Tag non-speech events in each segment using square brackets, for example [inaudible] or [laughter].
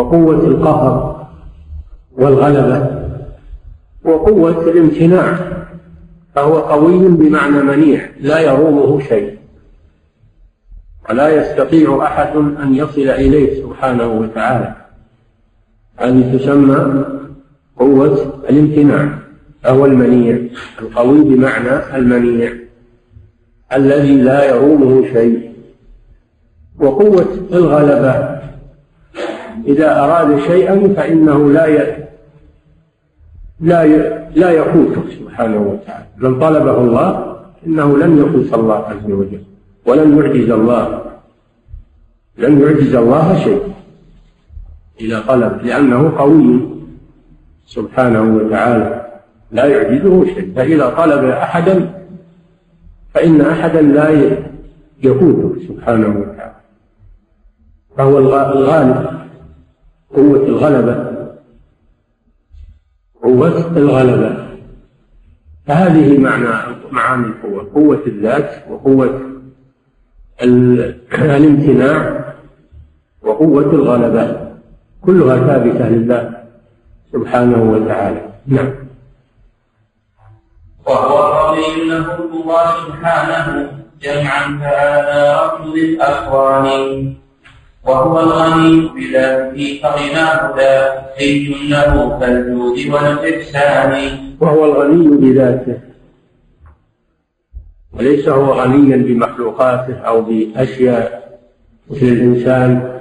وقوة القهر والغلبة وقوة الامتناع فهو قوي بمعنى منيع لا يرومه شيء. ولا يستطيع أحد أن يصل إليه سبحانه وتعالى. هذه تسمى قوة الامتناع فهو المنيع القوي بمعنى المنيع الذي لا يرومه شيء. وقوة الغلبة إذا أراد شيئا فإنه لا ي... لا ي... لا يفوته سبحانه وتعالى. من طلبه الله إنه لن يفوت الله عز وجل ولن يعجز الله. لن يعجز الله شيء إذا طلب لأنه قوي سبحانه وتعالى. لا يعجزه شيء فإذا طلب أحدا فإن أحدا لا يفوته سبحانه وتعالى. فهو الغالب قوة الغلبة. قوة الغلبة. فهذه معنى معاني القوة. قوة الذات وقوة [clears throat] الامتناع وقوة الغلبة. كلها ثابتة لله سبحانه وتعالى. نعم. وهو قضي له الله سبحانه جمعا فهذا رفض الأقوال وهو الغني بذاته فغناه لا حي له كالجود والإحسان. وهو الغني بذاته. وليس هو غنيا بمخلوقاته أو بأشياء. مثل الإنسان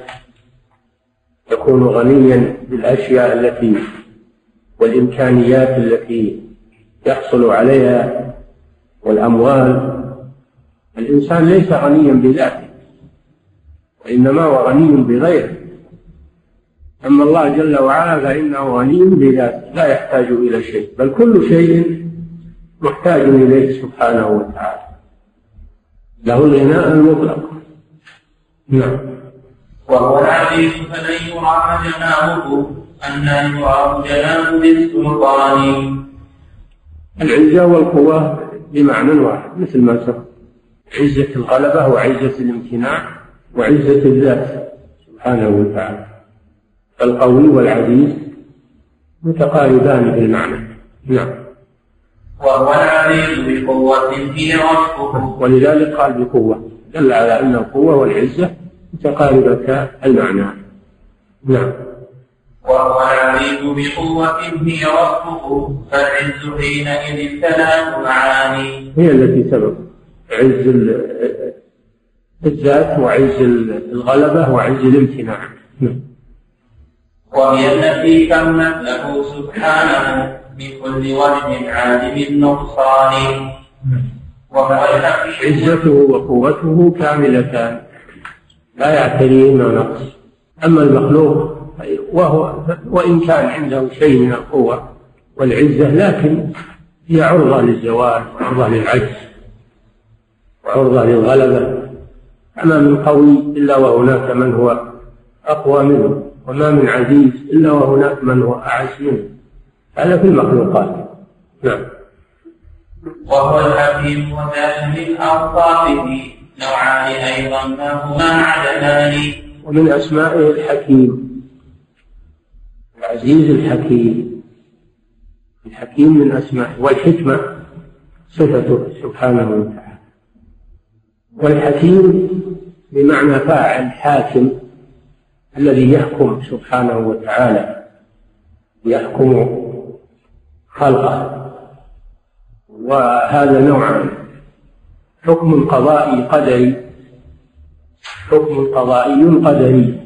يكون غنيا بالأشياء التي والإمكانيات التي يحصل عليها والأموال. الإنسان ليس غنيا بذاته. وإنما هو غني بغيره أما الله جل وعلا فإنه غني بذاته لا يحتاج إلى شيء بل كل شيء محتاج إليه سبحانه وتعالى. له الغناء المطلق. نعم. وهو العزيز فلن يرى جنابه أن يرى جناب بالسلطان. العزة والقوة بمعنى واحد مثل ما سبق عزة الغلبة وعزة الامتناع. وعزة الذات سبحانه وتعالى. القوي والعزيز متقاربان في المعنى. نعم. وهو العزيز بقوة هي وصفه ولذلك قال بقوة. دل على أن القوة والعزة متقاربتا المعنى. نعم. وهو العزيز بقوة هي وصفه فالعز حينئذ ثلاث معاني هي التي سبق. عز الذات وعز الغلبة وعز الامتناع. نعم. وهي التي تمت له سبحانه من كل وجه عالم النقصان وهو عزته وقوته كاملتان. لا يعتريهما نقص. أما المخلوق وهو وإن كان عنده شيء من القوة والعزة لكن هي عرضة للزوال وعرضة للعجز وعرضة للغلبة. أما من قوي إلا وهناك من هو أقوى منه وما من عزيز إلا وهناك من هو أعز منه. هذا في المخلوقات. نعم. وهو الحكيم وذات من أوصافه نوعان أيضا ما هما عددان ومن أسمائه الحكيم. العزيز الحكيم. الحكيم من أسمائه والحكمة صفته سبحانه وتعالى. والحكيم بمعنى فاعل حاكم الذي يحكم سبحانه وتعالى يحكم خلقه. وهذا نوعان حكم قضائي قدري حكم قضائي قدري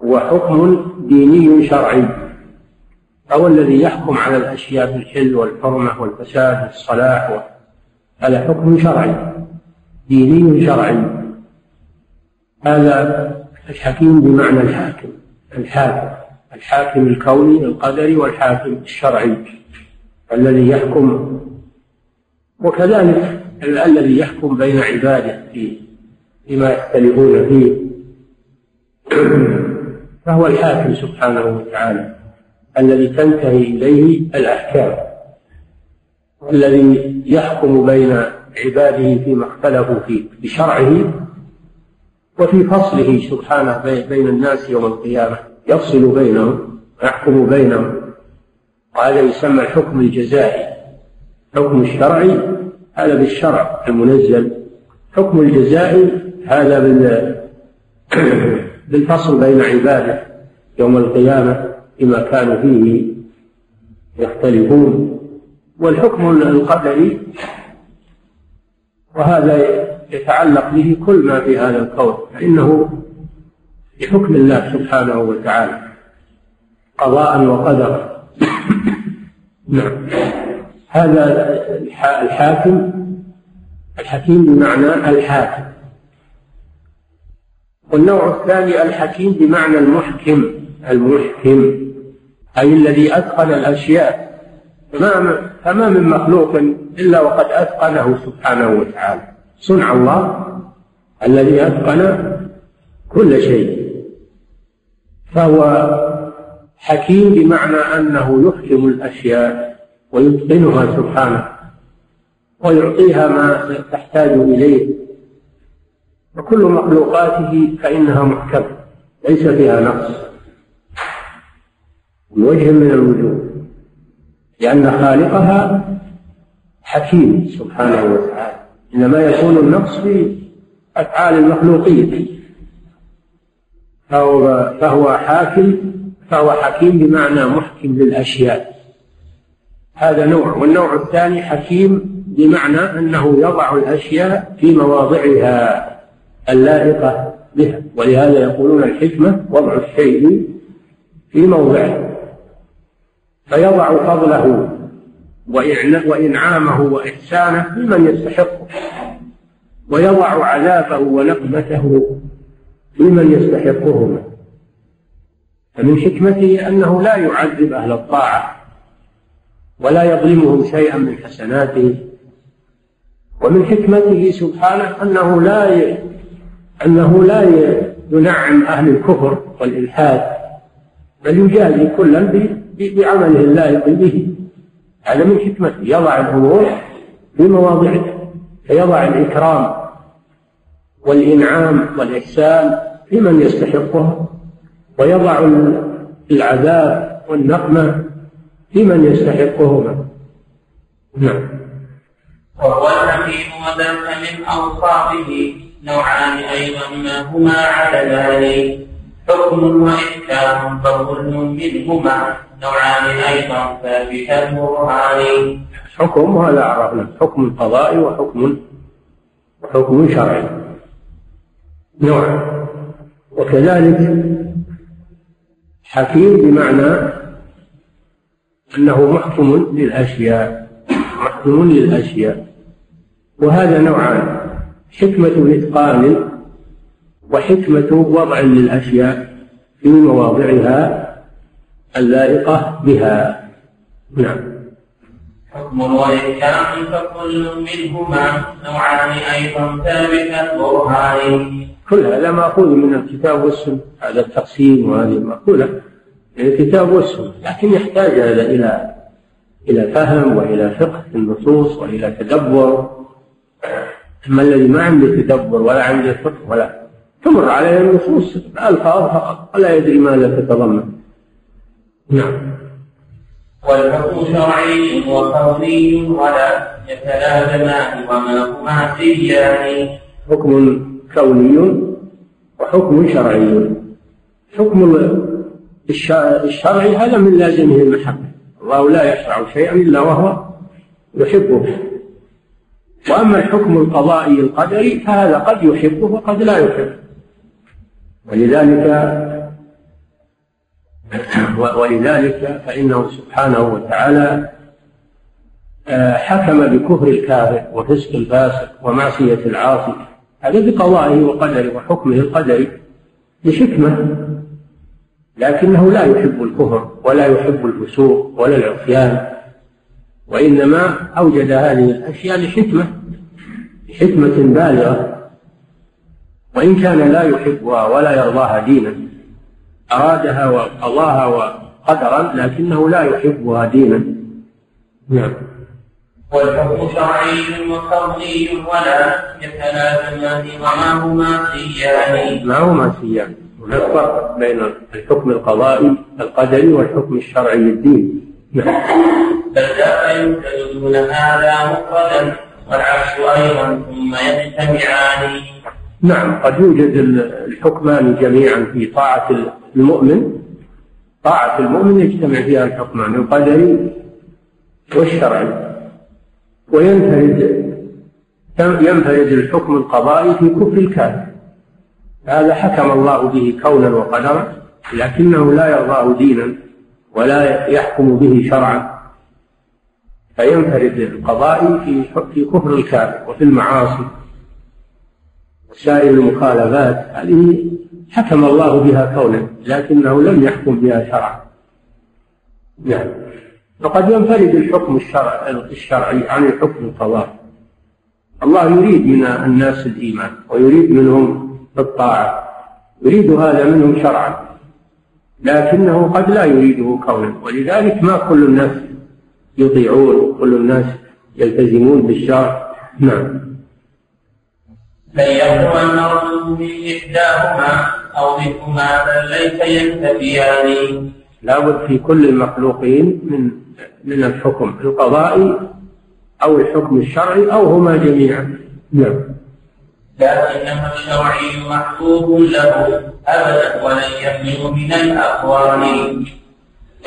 وحكم ديني شرعي. أو الذي يحكم على الأشياء بالحل والحرمة والفساد والصلاح هذا حكم شرعي ديني شرعي. هذا الحكيم بمعنى الحاكم الحاكم الحاكم الكوني القدري والحاكم الشرعي الذي يحكم. وكذلك الذي يحكم بين عباده في فيما يختلفون فيه. [clears throat] فهو الحاكم سبحانه وتعالى الذي تنتهي إليه الأحكام الذي يحكم بين عباده فيما اختلفوا فيه بشرعه وفي فصله سبحانه بين الناس يوم القيامة. يفصل بينهم ويحكم بينهم. وهذا يسمى الحكم الجزائي. حكم الشرعي هذا بالشرع المنزل. حكم الجزائي هذا [clears throat] بالفصل بين عباده يوم القيامة فيما كانوا فيه يختلفون. والحكم القدري وهذا يتعلق به كل ما في هذا الكون فإنه بحكم الله سبحانه وتعالى قضاء وقدرا نعم. هذا الحاكم الحكيم بمعنى الحاكم. والنوع الثاني الحكيم بمعنى المحكم المحكم أي الذي أتقن الأشياء. فما فما من مخلوق إلا وقد أتقنه سبحانه وتعالى. صنع الله الذي أتقن كل شيء. فهو حكيم بمعنى أنه يحكم الأشياء ويتقنها سبحانه ويعطيها ما تحتاج إليه. وكل مخلوقاته فإنها محكمة ليس فيها نقص. بوجه من الوجوه لأن خالقها حكيم سبحانه وتعالى. إنما يكون النقص في أفعال المخلوقين. فهو فهو حاكم فهو حكيم بمعنى محكم للأشياء. هذا نوع والنوع الثاني حكيم بمعنى أنه يضع الأشياء في مواضعها اللائقة بها. ولهذا يقولون الحكمة وضع الشيء في موضعه. فيضع فضله وإنعامه وإحسانه لمن يستحقه ويضع عذابه ونقمته لمن يستحقهما. فمن حكمته أنه لا يعذب أهل الطاعة ولا يظلمهم شيئا من حسناته. ومن حكمته سبحانه أنه لا أنه لا ينعم أهل الكفر والإلحاد بل يجازي كلا بعمله اللائق به. هذا من حكمته يضع الأمور في مواضعها فيضع الإكرام والإنعام والإحسان في من يستحقها ويضع العذاب والنقمة في من يستحقهما. نعم. وهو الحكيم وذاك من أوصافه نوعان أيضا ما هما عدلان حكم وإحكام فكل منهما. نوعان أيضا ثابت البرهان حكم هذا عرفنا. حكم قضائي وحكم وحكم شرعي. نوع. وكذلك حكيم بمعنى أنه محكم للأشياء. محكم للأشياء. وهذا نوعان. حكمة إتقان وحكمة وضع للأشياء في مواضعها اللائقة بها. نعم. حكم وإحكام فكل منهما نوعان أيضا ثابت البرهان كل هذا مأخوذ من الكتاب والسنة هذا التقسيم وهذه مأخوذة من الكتاب والسنة. لكن يحتاج هذا إلى إلى فهم وإلى فقه النصوص وإلى تدبر. أما الذي ما عنده تدبر ولا عنده فقه ولا تمر عليه النصوص ألفاظ فقط ولا يدري ماذا تتضمن. نعم. والحكم شرعي وكوني ولا يتلازمان وما هما سيان. حكم كوني وحكم شرعي. حكم الشرعي هذا من لازمه المحبة. الله لا يشرع شيئا إلا وهو يحبه. وأما الحكم القضائي القدري فهذا قد يحبه وقد لا يحبه. ولذلك ولذلك فإنه سبحانه وتعالى آه، حكم بكفر الكافر وفسق الفاسق ومعصية العاصي هذا بقضائه وقدره وحكمه القدري بحكمة لكنه لا يحب الكفر ولا يحب الفسوق ولا العصيان وإنما أوجد هذه الأشياء لحكمة لحكمة بالغة. وإن كان لا يحبها ولا يرضاها دينا أرادها وقضاها وقدرا لكنه لا يحبها دينا. نعم. والحكم شرعي وكوني ولا يتلازمان وما هما سيان. ما هما سيان. هناك فرق بين الحكم القضائي القدري والحكم الشرعي الديني نعم. بل لا يوجد دون هذا مفردا والعكس أيضا ثم يجتمعان. نعم قد يوجد الحكمان جميعا في طاعة المؤمن. طاعة المؤمن يجتمع فيها الحكمان القدري والشرعي وينفرد ينفرد الحكم القضائي في كفر الكافر. هذا حكم الله به كونا وقدرا لكنه لا يرضاه دينا ولا يحكم به شرعا. فينفرد القضاء في في كفر الكافر وفي المعاصي. وسائر المخالفات هذه حكم الله بها كونا لكنه لم يحكم بها شرعا. نعم. وقد ينفرد الحكم الشرع الشرعي عن الحكم القضائي الله يريد من الناس الإيمان ويريد منهم الطاعة يريد هذا منهم شرعا لكنه قد لا يريده كونا ولذلك ما كل الناس يطيعون وكل الناس يلتزمون بالشرع. نعم. يخلو أن من إحداهما أو منهما بل ليس ينتفيان. لابد في كل المخلوقين من من الحكم القضائي أو الحكم الشرعي أو هما جميعا. نعم. لكنما الشرعي محبوب له أبدا ولن يخلو من الأقوال.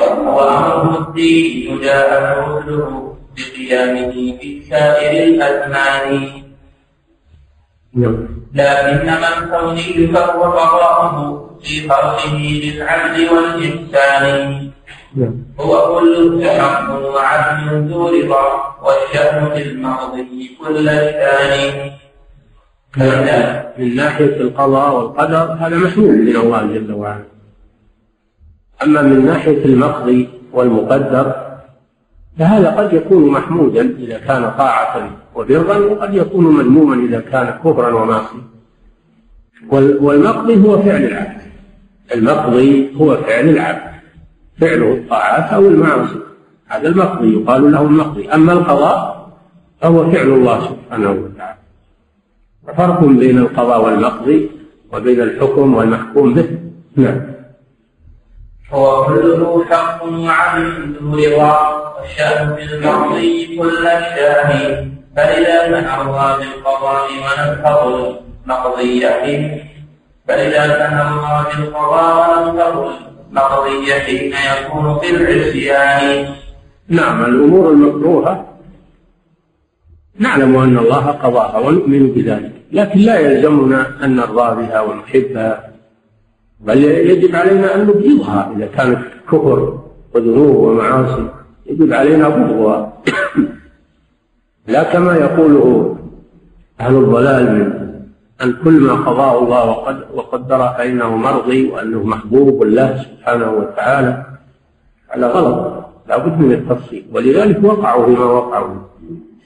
وأمره الدين جاء رسله بقيامه في سائر الأزمان. نعم لكنما الكوني فهو قضاؤه في خلقه للعدل والإحسان. نعم هو كل حق وعدل ذو رضا والشأن في الماضي كل الثاني. من ناحية القضاء والقدر هذا محمود من الله جل وعلا. أما من ناحية المقضي والمقدر فهذا قد يكون محمودا إذا كان طاعة وبرا وقد يكون مذموما إذا كان كفرا ومعصية. والمقضي هو فعل العبد. المقضي هو فعل العبد. فعله الطاعات أو المعاصي هذا المقضي يقال له المقضي. أما القضاء فهو فعل الله سبحانه وتعالى. فرق بين القضاء والمقضي وبين الحكم والمحكوم به. نعم. هو كله حق ذو رضا والشأن في المقضي كل الشاه فإذا تنهض بالقضاء ولم تقل مقضية فإذا تنهض بالقضاء ولم تقل حين يكون في العصيان. نعم الأمور المكروهة نعلم أن الله قضاها ونؤمن بذلك. لكن لا يلزمنا أن نرضى بها ونحبها. بل يجب علينا أن نبغضها إذا كانت كفر وذنوب ومعاصي. يجب علينا بغضها. [coughs] لا كما يقوله أهل الضلال من أن كل ما قضاه الله وقدره فإنه مرضي وأنه محبوب الله سبحانه وتعالى على غلط. لا بد من التفصيل. ولذلك وقعوا فيما وقعوا.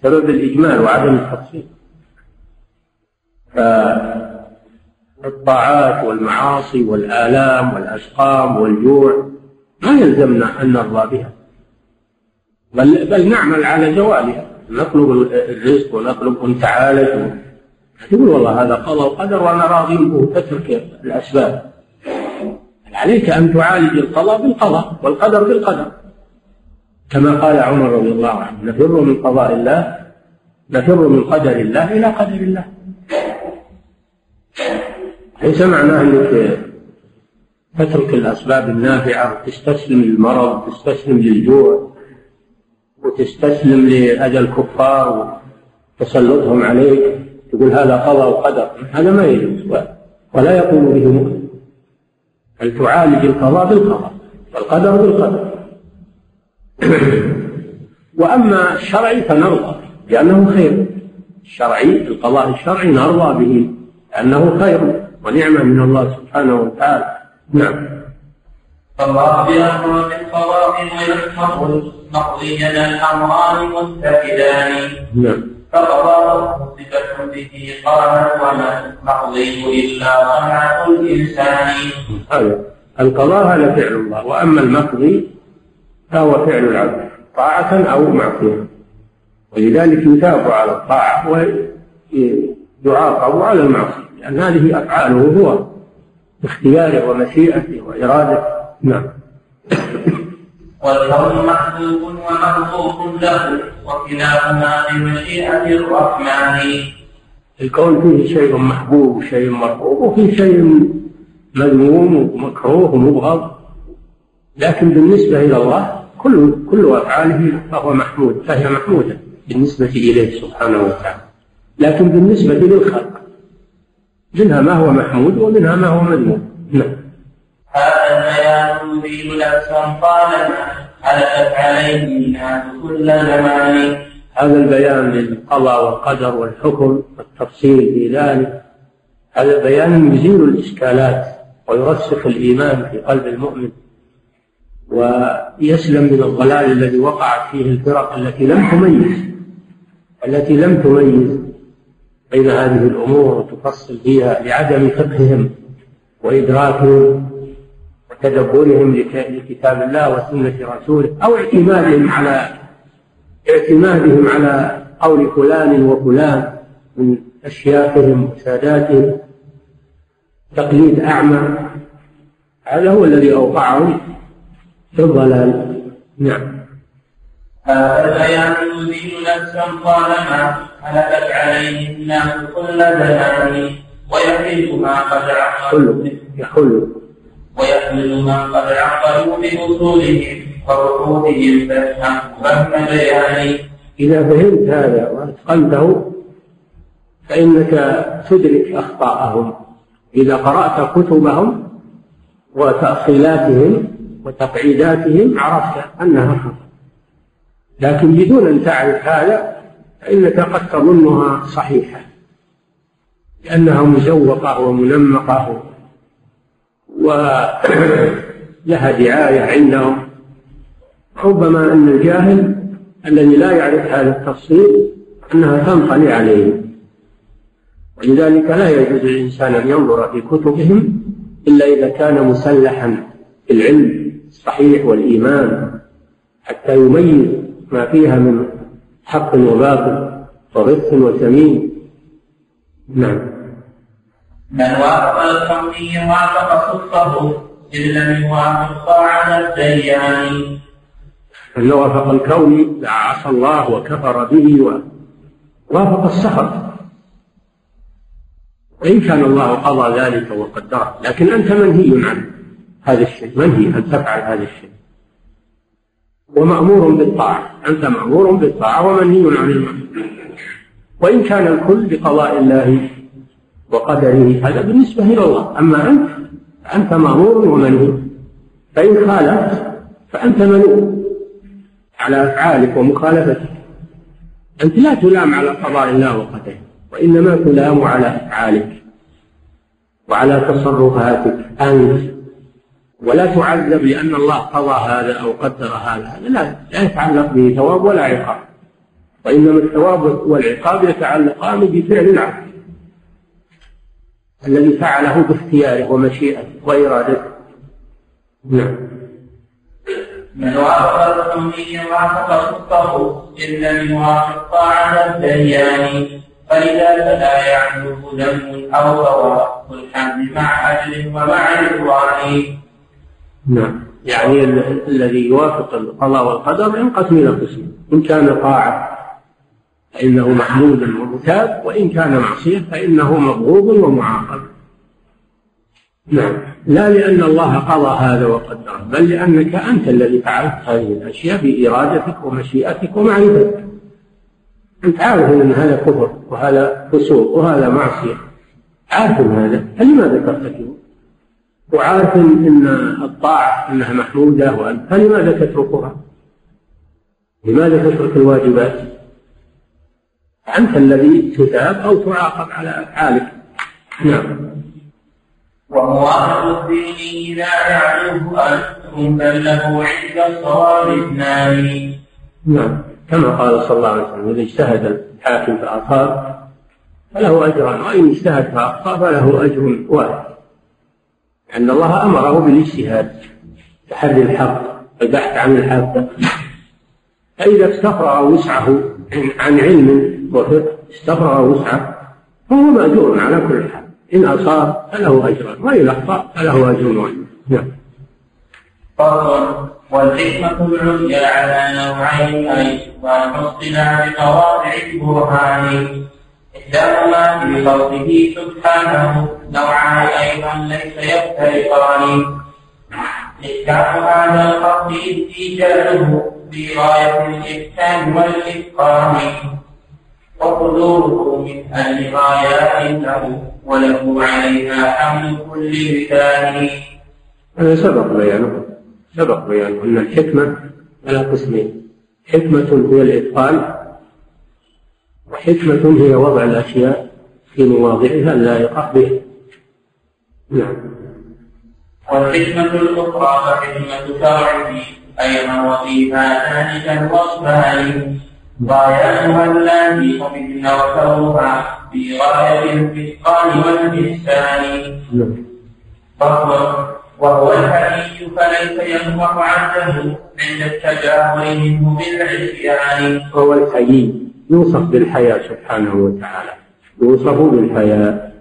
سبب الإجمال وعدم التفصيل. فالطاعات والمعاصي والآلام والأسقام والجوع ما يلزمنا أن نرضى بها. بل, بل نعمل على زوالها نطلب الرزق ونطلب أن تعالج. تقول والله هذا قضى وقدر وأنا راضي به. تترك الأسباب. عليك أن تعالج القضاء بالقضاء والقدر بالقدر؟ كما قال عمر رضي الله عنه نفر من قضاء الله نفر من قدر الله إلى قدر الله. ليس معناه أنك تترك الأسباب النافعة وتستسلم للمرض وتستسلم للجوع وتستسلم لأذى الكفار وتسلطهم عليك تقول هذا قضاء وقدر. هذا ما يجوز. ولا يقول به مؤمن. بل تعالج القضاء بالقضاء والقدر بالقدر. [clears throat] وأما الشرعي فنرضى لأنه خير. الشرعي القضاء الشرعي نرضى به لأنه خير. ونعمة من الله سبحانه وتعالى. نعم. فالله بأمر بالقضاء ويحفظ مقضيا الأمران متحدان نعم. فقضاء صفة به قامت وما مقضي إلا صنعة الإنسان. هذا. القضاء هذا فعل الله. وأما المقضي فهو فعل العبد. طاعة أو معصية. ولذلك يثاب على الطاعة ويعاقب على المعصية. لأن هذه أفعاله هو باختياره ومشيئته وإرادته. نعم. والكون محبوب ومخلوق له وكلاهما بمشيئة الرحمن. الكون فيه شيء محبوب وشيء مرغوب وفيه شيء مذموم ومكروه ومبغض. لكن بالنسبة إلى الله كل كل أفعاله فهو محمود فهي محمودة بالنسبة إليه سبحانه وتعالى. لكن بالنسبة للخلق منها ما هو محمود ومنها ما هو مذموم نعم. هذا البيان يبين لبسا طالما حدثت عليه الناس كل زمان. هذا البيان للقضاء والقدر والحكم والتفصيل في ذلك. هذا بيان يزيل الإشكالات ويرسخ الإيمان في قلب المؤمن ويسلم من الضلال الذي وقعت فيه الفرق التي لم تميز. التي لم تميز. بين هذه الأمور وتفصل فيها لعدم فقههم وإدراكهم وتدبرهم لكتاب الله وسنة رسوله أو اعتمادهم على اعتمادهم على قول فلان وفلان من أشياخهم وساداتهم. تقليد أعمى. هذا هو الذي أوقعهم في الضلال. نعم. هذا البيان يزيل نفسا طالما هلكت عليه الناس كل زمان ويحل ما قد عقلوا يحل ويحمل ما قد عقلوا بأصولهم وبحوثهم فافهم فهم بياني. إذا فهمت هذا وأتقنته فإنك تدرك أخطاءهم. إذا قرأت كتبهم وتأصيلاتهم وتقعيداتهم عرفت أنها خطأ. لكن بدون أن تعرف هذا فإنك قد تظنها صحيحة لأنها مزوقة ومنمقة ولها [clears throat] دعاية عندهم. ربما أن الجاهل الذي لا يعرف هذا التفصيل أنها تنطلي عليه. ولذلك لا يجوز للإنسان أن ينظر في كتبهم إلا إذا كان مسلحا بالعلم الصحيح والإيمان حتى يميز ما فيها من حق وباطل وغث وسمين. نعم. من وافق الكوني وافق صدقه إن لم يوافق طاعة الديان. من وافق الكون عصى الله وكفر به ووافق السخط وإن كان الله قضى ذلك وقدره لكن أنت منهي عن هذا الشيء منهي أن تفعل هذا الشيء. ومأمور بالطاعة. أنت مأمور بالطاعة ومنهي عن المعصية وإن كان الكل بقضاء الله وقدره هذا بالنسبة إلى الله. أما أنت فأنت مأمور ومنهي. فإن خالفت فأنت ملوم على أفعالك ومخالفتك. أنت لا تلام على قضاء الله وقدره وإنما تلام على أفعالك وعلى تصرفاتك. أنت ولا تعذب لأن الله قضى هذا أو قدر هذا. لا لا يتعلق به ثواب ولا عقاب. وإنما الثواب والعقاب يتعلقان بفعل العبد. الذي فعله باختياره ومشيئته وإرادته. نعم. من وافق الحمي وافق صدقه إن لم يوافق طاعة الديان. فلذلك لا يعلوه ذنب أو هوى والحمد مع أجل ومع رضوان نعم. يعني الذي يوافق القضاء والقدر ينقسم إلى قسمين إن كان طاعة فإنه محمود ومثاب وإن كان معصية فإنه مبغوض ومعاقب. نعم. لا لأن الله قضى هذا وقدره بل لأنك أنت الذي فعلت هذه الأشياء بإرادتك ومشيئتك ومعرفتك. أنت عارف أن هذا كفر وهذا فسوق وهذا معصية. عارف هذا فلماذا ترتكبه؟ وعارف إن الطاعة إنها محمودة فلماذا تتركها؟ لماذا تترك الواجبات؟ أنت الذي تثاب أو تعاقب على أفعالك. نعم. ومواهب الدين إذا يعرف أنتم بل له عند الصواب اثنان. نعم. كما قال صلى الله عليه وسلم إذا اجتهد الحاكم فأصاب فله أجران وإن اجتهد فأخطأ فله أجر واحد. لأن الله أمره بالاجتهاد تحري الحق البحث عن الحق. فإذا استفرغ وسعه عن علم وفقه استفرغ وسعه فهو مأجور على كل حال. إن أصاب فله أجران وإن أخطأ فله أجر. نعم. والحكمة العليا على نوعين أي وأن تصطنع بقواطع البرهان إحداهما في قوله سبحانه نوعان أيضا ليس يفترقان. إحكام هذا الخط إيجاده في غاية الإحسان والإتقان. وحضوره من أهل غايات له وله عليها حمل كل لسان هذا سبق بيانه. سبق بيانه أن الحكمة على قسمين. حكمة هي الإتقان وحكمة هي وضع الأشياء في مواضعها اللائقة به نعم. والحكمة الأخرى فحكمة شرعه أيضا وفيها ذلك الوصفان. غاياتها التي قبلن وكونها في غاية الإتقان والإحسان. فهو وهو الحديث فليس ينفع عنه عند التجاهل منه بالعصيان وهو الحي يوصف بالحياة سبحانه وتعالى. يوصف بالحياة.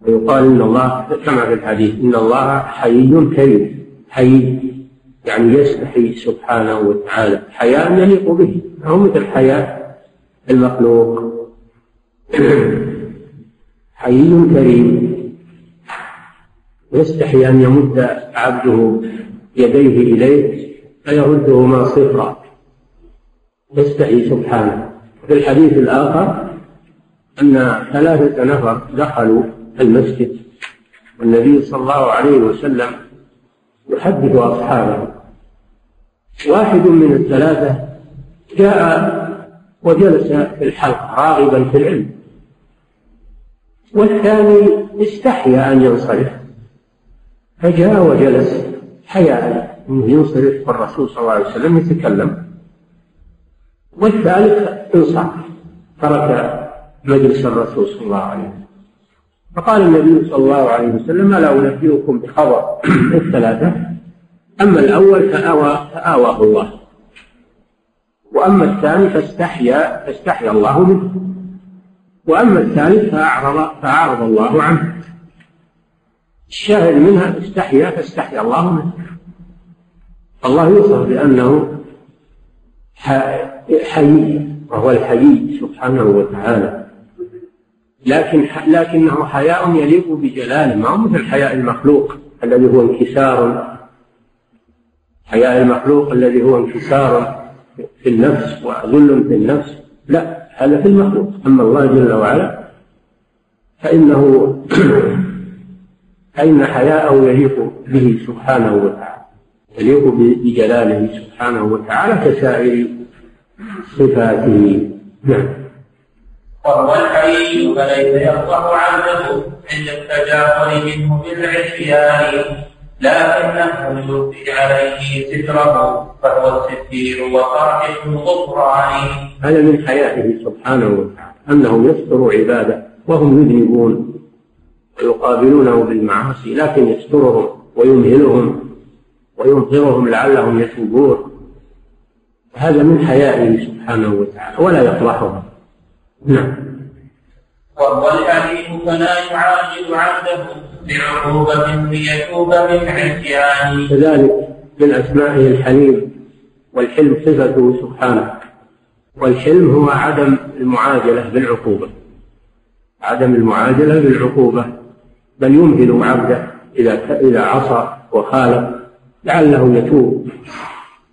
ويقال إن الله كما في الحديث إن الله حي كريم. حي يعني يستحي سبحانه وتعالى. حياء يليق به. هو مثل حياء المخلوق. [clears throat] حي كريم. يستحي أن يمد عبده يديه إليه فيردهما صفرا يستحي سبحانه. في الحديث الآخر أن ثلاثة نفر دخلوا المسجد والنبي صلى الله عليه وسلم يحدث أصحابه. واحد من الثلاثة جاء وجلس في الحلقة راغبا في العلم والثاني استحيا أن ينصرف فجاء وجلس حياء أنه ينصرف والرسول صلى الله عليه وسلم يتكلم. والثالث انصرف ترك مجلس الرسول صلى الله عليه وسلم. فقال النبي صلى الله عليه وسلم ألا أنبئكم بخبر الثلاثة؟ أما الأول فآوى فآواه الله. وأما الثاني فاستحيا فاستحيا الله منه. وأما الثالث فأعرض فأعرض الله عنه. الشاهد منها استحيا فاستحيا الله منه. الله يوصف بأنه حي وهو الحي سبحانه وتعالى. لكن لكنه حياء يليق بجلاله ما هو مثل حياء المخلوق الذي هو انكسار. حياء المخلوق الذي هو انكسار في النفس وذل في النفس. لا هذا في المخلوق. أما الله جل وعلا فإنه [clears throat] فإن حياءه يليق به سبحانه وتعالى يليق بجلاله سبحانه وتعالى كسائر صفاته نعم. وهو الحي فليس يصلح عنه عند التجاهل منه بالعصيان لكنه يلقي عليه ستره فهو الستير وصاحب الغفران. هذا من حياته سبحانه وتعالى انه يستر عباده وهم يذنبون ويقابلونه بالمعاصي لكن يسترهم ويمهلهم وينظرهم لعلهم يتوبون. هذا من حيائه سبحانه وتعالى ولا يفضحهم نعم. وهو الحليم فلا يعاجل عبده بعقوبة ليتوب من عصيانه. كذلك من أسمائه الحليم والحلم صفته سبحانه. والحلم هو عدم المعاجلة بالعقوبة. عدم المعاجلة بالعقوبة. بل يمهل عبده إذا إذا عصى وخالف لعله يتوب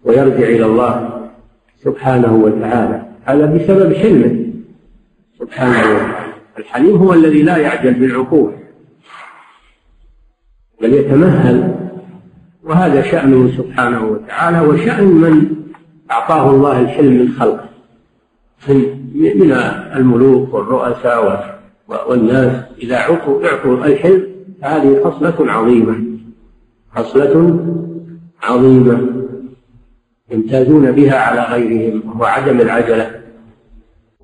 ويرجع إلى الله. سبحانه وتعالى. هذا بسبب حلمه. سبحانه وتعالى. الحليم هو الذي لا يعجل بالعقوبة بل يتمهل. وهذا شأنه سبحانه وتعالى وشأن من أعطاه الله الحلم من خلقه. من الملوك والرؤساء والناس إذا عطوا اعطوا الحلم فهذه خصلة عظيمة. خصلة عظيمة. يمتازون بها على غيرهم وهو عدم العجلة.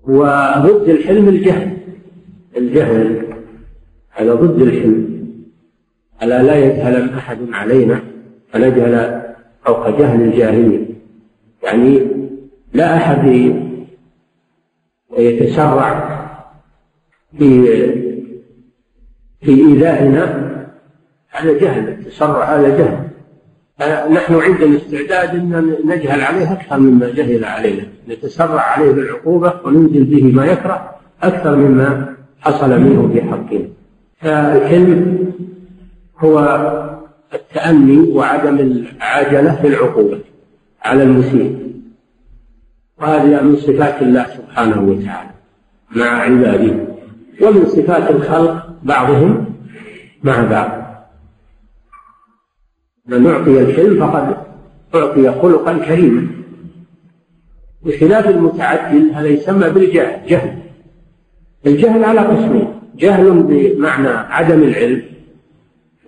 وضد الحلم الجهل. الجهل هذا ضد الحلم. ألا لا يجهل أحد علينا؟ فنجهل فوق جهل الجاهلية يعني لا أحد يتسرع في في إيذائنا هذا جهل التسرع هذا جهل. نحن عندنا استعداد أن نجهل عليه أكثر مما جهل علينا نتسرع عليه بالعقوبة وننزل به ما يكره أكثر مما حصل منه في حقنا فالحلم هو التأني وعدم العجلة في العقوبة على المسيء. وهذه من صفات الله سبحانه وتعالى مع عباده ومن صفات الخلق بعضهم مع بعض. من أعطي الحلم فقد أعطي خلقا كريما. بخلاف المتعدل هذا يسمى بالجهل جهل. الجهل على قسمين جهل بمعنى عدم العلم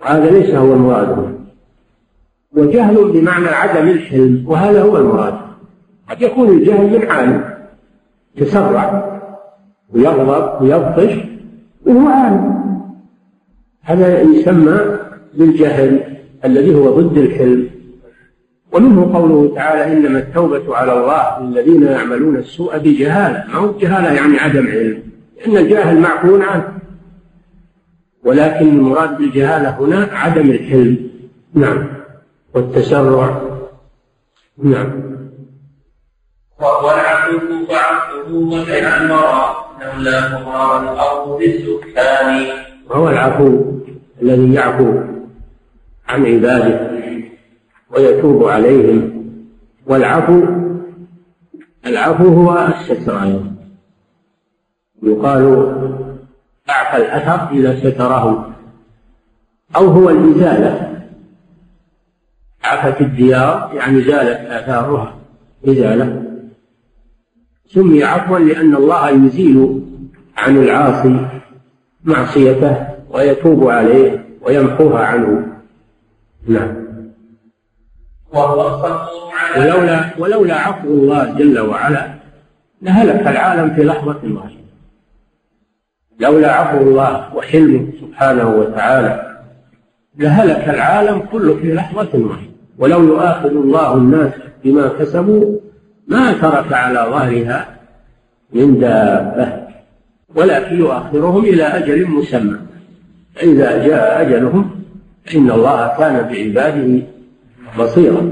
وهذا ليس هو المراد وجهل بمعنى عدم الحلم وهذا هو المراد. قد يكون الجهل من عالم تسرع ويغضب ويبطش وهو عالم. هذا يسمى بالجهل. الذي هو ضد الحلم. ومنه قوله تعالى إنما التوبة على الله للذين يعملون السوء بجهالة. ما هو جهالة يعني عدم علم؟ لأن الجاهل معفون عنه. ولكن المراد بالجهالة هنا عدم الحلم. نعم. والتسرع. نعم. والعفو فعفوه وجعل المرأة لولا مرار الأرض بالسكان. وهو العفو الذي يعفو. عن عباده ويتوب عليهم. والعفو العفو هو الستر يقال أعفى الأثر إذا ستره أو هو الإزالة. عفت الديار يعني زالت آثارها. إزالة. سمي عفوا لأن الله يزيل عن العاصي معصيته ويتوب عليه ويمحوها عنه. نعم. ولولا ولولا عفو الله جل وعلا لهلك العالم في لحظة واحدة لولا عفو الله وحلمه سبحانه وتعالى لهلك العالم كله في لحظة واحدة ولو يؤاخذ الله الناس بما كسبوا ما ترك على ظهرها من دابة. ولكن يؤخرهم إلى أجل مسمى. فإذا جاء أجلهم إن الله كان بعباده بصيرا.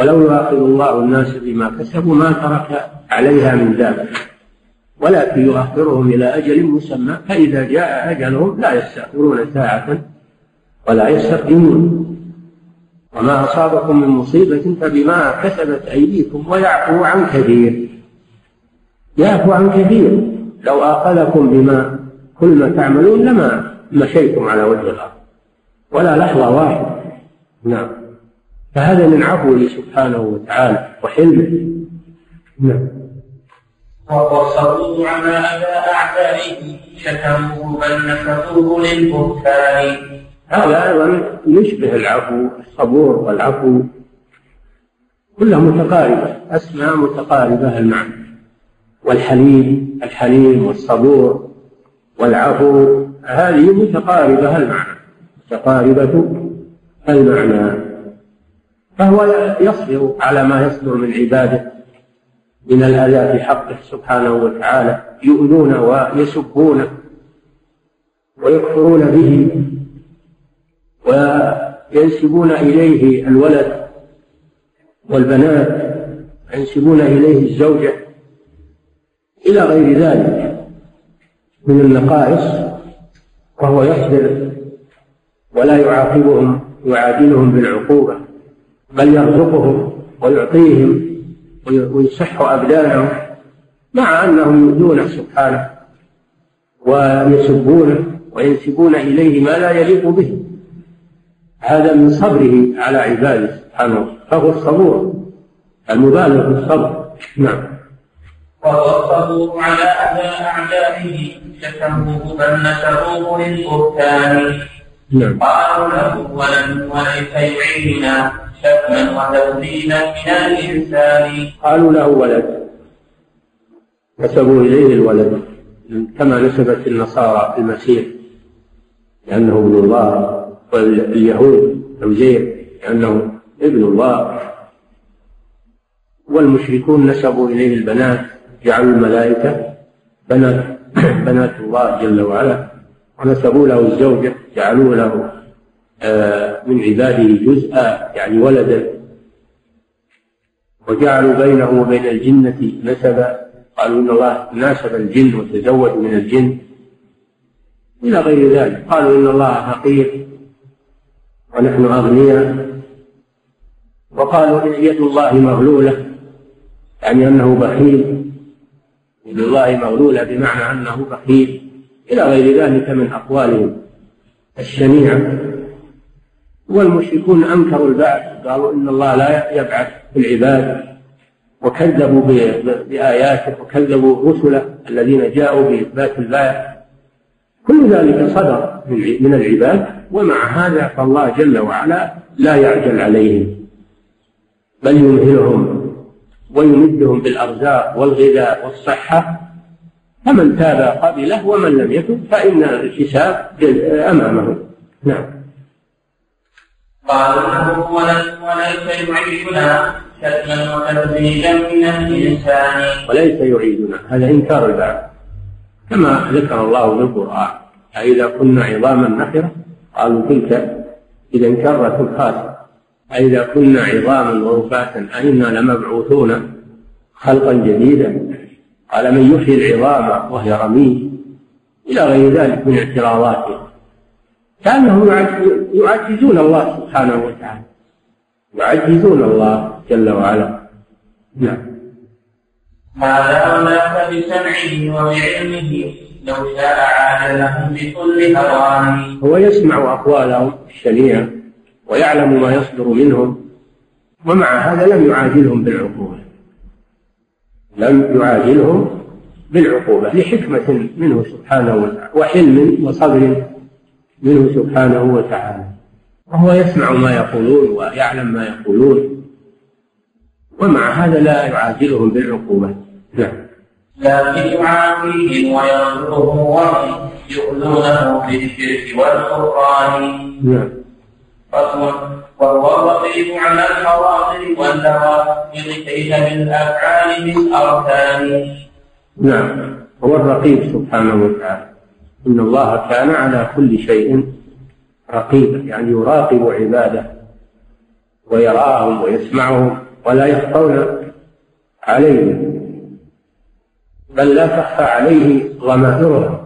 ولو يؤاخذ الله الناس بما كسبوا ما ترك عليها من دابة ولكن يؤخرهم إلى أجل مسمى فإذا جاء أجلهم لا يستأخرون ساعة ولا يستقدمون. وما أصابكم من مصيبة فبما كسبت أيديكم ويعفو عن كثير. يعفو عن كثير. لو آخذكم بما كل ما تعملون لما مشيتم على وجه الأرض. ولا لحظة واحدة. نعم. فهذا من عفوه سبحانه وتعالى وحلمه. نعم. وصبروا على أذى أعدائه شتموه بل نسبوه للبهتان. هذا أيضا يشبه العفو الصبور والعفو. كلها متقاربة أسماء متقاربة المعنى. والحليم الحليم والصبور والعفو هذه متقاربة المعنى. متقاربة المعنى فهو يصبر على ما يصدر من عباده من الأذى في حقه سبحانه وتعالى يؤذون ويسبونه ويكفرون به وينسبون إليه الولد والبنات ينسبون إليه الزوجة إلى غير ذلك من النقائص وهو يصبر ولا يعاقبهم يعادلهم بالعقوبة بل يرزقهم ويعطيهم ويصح أبدانهم مع أنهم يؤذونه سبحانه ويسبونه وينسبون إليه ما لا يليق به. هذا من صبره على عباده سبحانه فهو الصبور المبالغ في الصبر. نعم. ووصفوه على أذى أعدائه شتموه بل نسبوه للبهتان. نعم. قالوا له ولم وليس يعيننا شتما وتوهينا من الإنسان. قالوا له ولد. نسبوا إليه الولد. كما نسبت النصارى المسيح لأنه ابن الله واليهود عزير لأنه ابن الله. والمشركون نسبوا إليه البنات جعلوا الملائكة بنات [clears throat] بنات الله جل وعلا. ونسبوا له الزوجة جعلوا له آه، من عباده جزءا يعني ولدا. وجعلوا بينه وبين الجنة نسبا. قالوا إن الله ناسب الجن وتزوج من الجن. إلى غير ذلك. قالوا إن الله فقير ونحن أغنياء. وقالوا إن يد الله مغلولة يعني أنه بخيل. يد الله مغلولة بمعنى أنه بخيل. إلى غير ذلك من أقوالهم الشنيعة والمشركون أنكروا البعث قالوا إن الله لا يبعث العباد وكذبوا بآياته وكذبوا رسله الذين جاءوا بإثبات البعث. كل ذلك صدر من العباد ومع هذا فالله جل وعلا لا يعجل عليهم بل يمهلهم ويمدهم بالأرزاق والغذاء والصحة فمن تاب قبله ومن لم يتب فإن الحساب أمامه. نعم. قال له وليس يعيدنا شتما وتبديلا من الإنسان. وليس يعيدنا هذا إنكار البعث كما ذكر الله في القرآن أإذا كنا عظاما نخرة؟ قالوا تلك إذا كرة خاسرة أإذا كنا عظاما ورفاتا أئنا لمبعوثون خلقا جديدا؟ قال من يحيي العظام وهي رميم إلى غير ذلك من اعتراضاته. كأنهم يعجزون الله سبحانه وتعالى. يعجزون الله جل وعلا. نعم. هذا ومات بسمعه وبعلمه لو شاء عاد لهم بكل هوان هو يسمع أقوالهم الشنيعة ويعلم ما يصدر منهم ومع هذا لم يعاجلهم بالعقوبة لم يعاجلهم بالعقوبة لحكمة منه سبحانه وتعالى وحلم وصبر منه سبحانه وتعالى. وهو يسمع ما يقولون ويعلم ما يقولون ومع هذا لا يعاجلهم بالعقوبة. نعم. لكن يعافيهم وينصرهم وهم يؤذونه بالشرك والكفران نعم. وهو الرقيب على الحواضر والنوافذ كيف بالأفعال بالأركان. نعم. هو الرقيب سبحانه وتعالى. إن الله كان على كل شيء رقيبا يعني يراقب عباده ويراهم ويسمعهم ولا يخفون عليه بل لا تخفى عليه ضمائرهم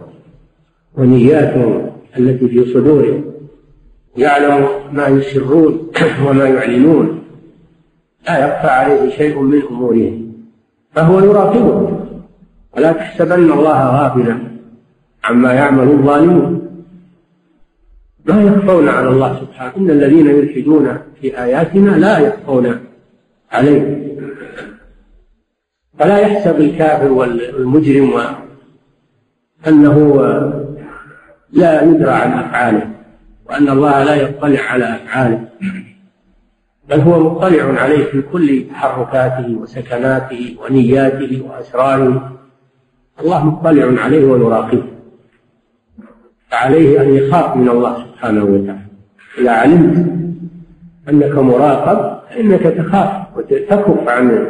ونياتهم التي في صدورهم. يعلم ما يسرون [clears throat] وما يعلنون. لا يخفى عليه شيء من امورهم فهو يراقبهم ولا تحسبن الله غافلا عما يعمل الظالمون. لا يخفون على الله سبحانه. إن الذين يلحدون في آياتنا لا يخفون عليه. فلا يحسب الكافر والمجرم أنه لا يدرى عن أفعاله. وأن الله لا يطلع على أفعاله. بل هو مطلع عليه في كل تحركاته وسكناته ونياته وأسراره. الله مطلع عليه ويراقبه فعليه أن يخاف من الله سبحانه وتعالى. إذا علمت أنك مراقب فإنك تخاف وتكف عن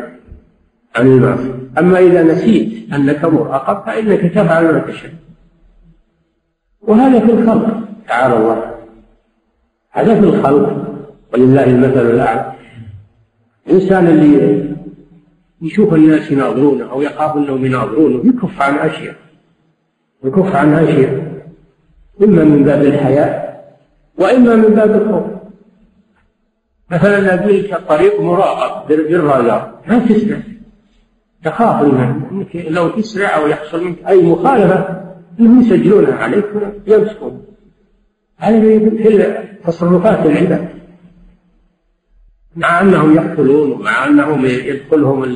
عن المعصية أما إذا نسيت أنك مراقب فإنك تفعل ما تشاء. وهذا في الخلق تعالى الله. هذا في الخلق ولله المثل الأعلى. الإنسان اللي يشوف الناس يناظرونه أو يخاف أنهم يناظرونه يكف عن أشياء يكف عن أشياء إما من باب الحياء وإما من باب الخوف. مثلا لك الطريق مراقب بالرادار ما تسمع. تخاف إنك لو تسرع أو يحصل منك أي مخالفة إنهم يسجلونها عليك ويمسكون في تصرفات العباد مع أنهم يقتلون ومع أنهم يدخلهم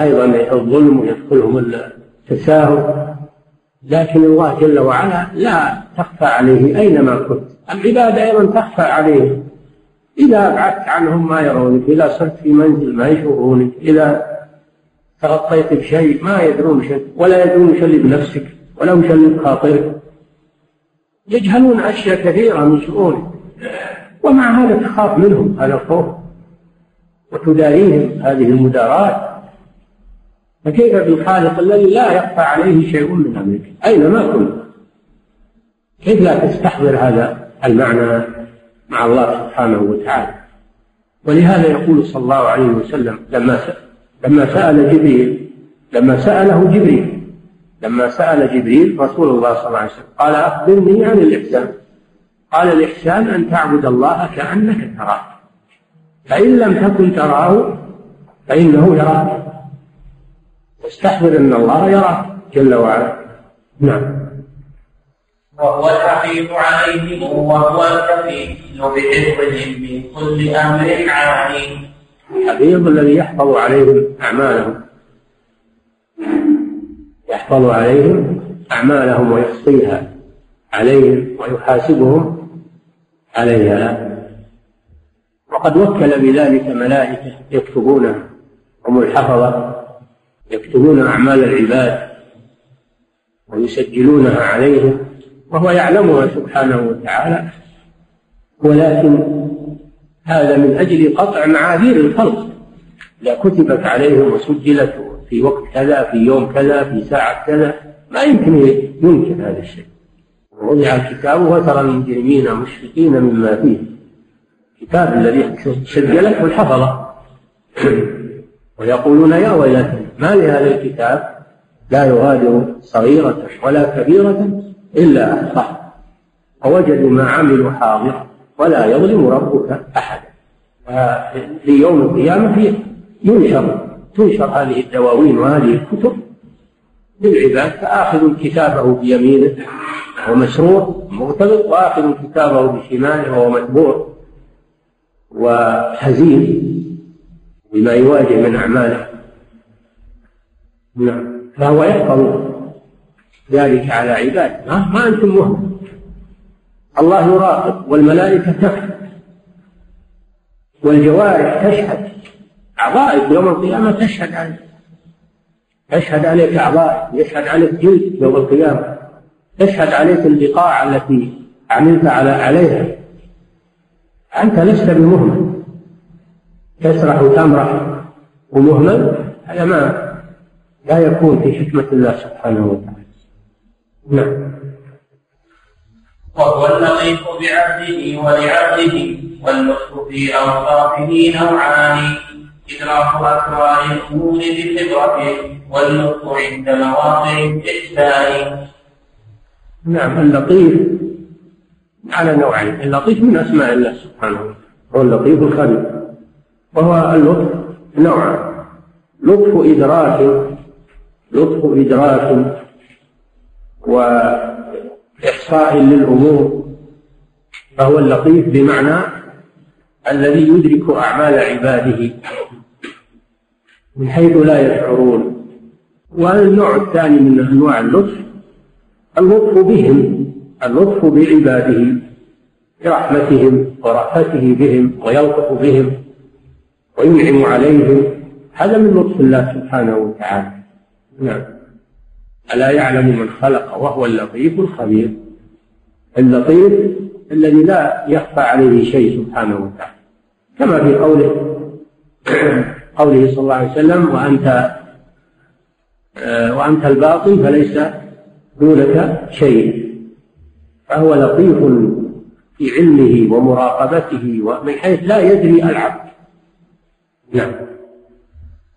أيضا الظلم ويدخلهم التساهل. لكن الله جل وعلا لا تخفى عليه أينما كنت. العباد أيضا تخفى عليه إذا ابعدت عنهم ما يرونك إذا صرت في منزل ما يشوفونك إذا تغطيت بشيء ما يدرون شيء ولا يدرون اللي بنفسك ولا وش اللي بخاطرك يجهلون أشياء كثيرة من شؤونك ومع هذا تخاف منهم هذا الخوف وتداريهم هذه المداراة فكيف بالخالق الذي لا يخفى عليه شيء من أمرك؟ أينما كنت؟ كيف لا تستحضر هذا المعنى مع الله سبحانه وتعالى؟ ولهذا يقول صلى الله عليه وسلم لما لما سأل جبريل لما سأله جبريل لما سأل جبريل رسول الله صلى الله عليه وسلم قال أخبرني عن الإحسان. قال الإحسان أن تعبد الله كأنك تراه. فإن لم تكن تراه فإنه يراك. واستحضر أن الله يراك جل وعلا. نعم. وهو الحفيظ عليهم وهو الكفيل بحفظهم من كل أمر عالي الحفيظ الذي يحفظ عليهم أعمالهم. يحفظ عليهم أعمالهم ويحصيها عليهم ويحاسبهم عليها. وقد وكل بذلك ملائكة يكتبون هم الحفظة يكتبون أعمال العباد ويسجلونها عليهم وهو يعلمها سبحانه وتعالى. ولكن هذا من أجل قطع معاذير الخلق إذا كتبت عليهم وسجلت في وقت كذا في يوم كذا في ساعة كذا. ما يمكن يمكن هذا الشيء. وضع الكتاب وترى المجرمين مشفقين مما فيه. الكتاب الذي سجلته الحفظة. ويقولون يا ويلتنا ما لهذا الكتاب؟ لا يغادر صغيرة ولا كبيرة إلا أحصاها ووجدوا ما عملوا حاضرا ولا يظلم ربك أحدا. في يوم القيامة ينشر تنشر هذه الدواوين وهذه الكتب للعباد فآخذ كتابه بيمينه وهو مشروع مرتبط وآخذ كتابه بشماله وهو متبوع وحزين بما يواجه من أعماله. نعم. فهو يحفظ ذلك على عباده. ما, ما أنتم وهم الله يراقب والملائكة تكتب والجوارح تشهد. أعضائك يوم القيامة. تشهد عليك. تشهد عليك أعضائك يشهد عليك جلد يوم القيامة. تشهد عليك البقاع التي عملت على عليها. أنت لست بمهمل. تسرح وتمرح ومهمل هذا ما لا يكون في حكمة الله سبحانه وتعالى. نعم. وهو اللطيف بعبده ولعبده واللطف في أوصافه نوعان. إدراك أسرار الأمور بخبرته واللطف عند مواقع الإحسان نعم اللطيف على نوعين اللطيف من أسماء الله سبحانه وتعالى. هو اللطيف الخبير. وهو اللطف نوعان لطف إدراك لطف إدراك وإحصاء للأمور. فهو اللطيف بمعنى الذي يدرك أعمال عباده من حيث لا يشعرون. والنوع الثاني من أنواع اللطف اللطف بهم اللطف بعباده برحمتهم ورأفته بهم ويلطف بهم وينعم عليهم. هذا من لطف الله سبحانه وتعالى. نعم. ألا يعلم من خلق وهو اللطيف الخبير؟ اللطيف الذي لا يخفى عليه شيء سبحانه وتعالى. كما في قوله قوله صلى الله عليه وسلم وأنت آه، وأنت الباطن فليس دونك شيء. فهو لطيف في علمه ومراقبته ومن حيث لا يدري العبد. نعم.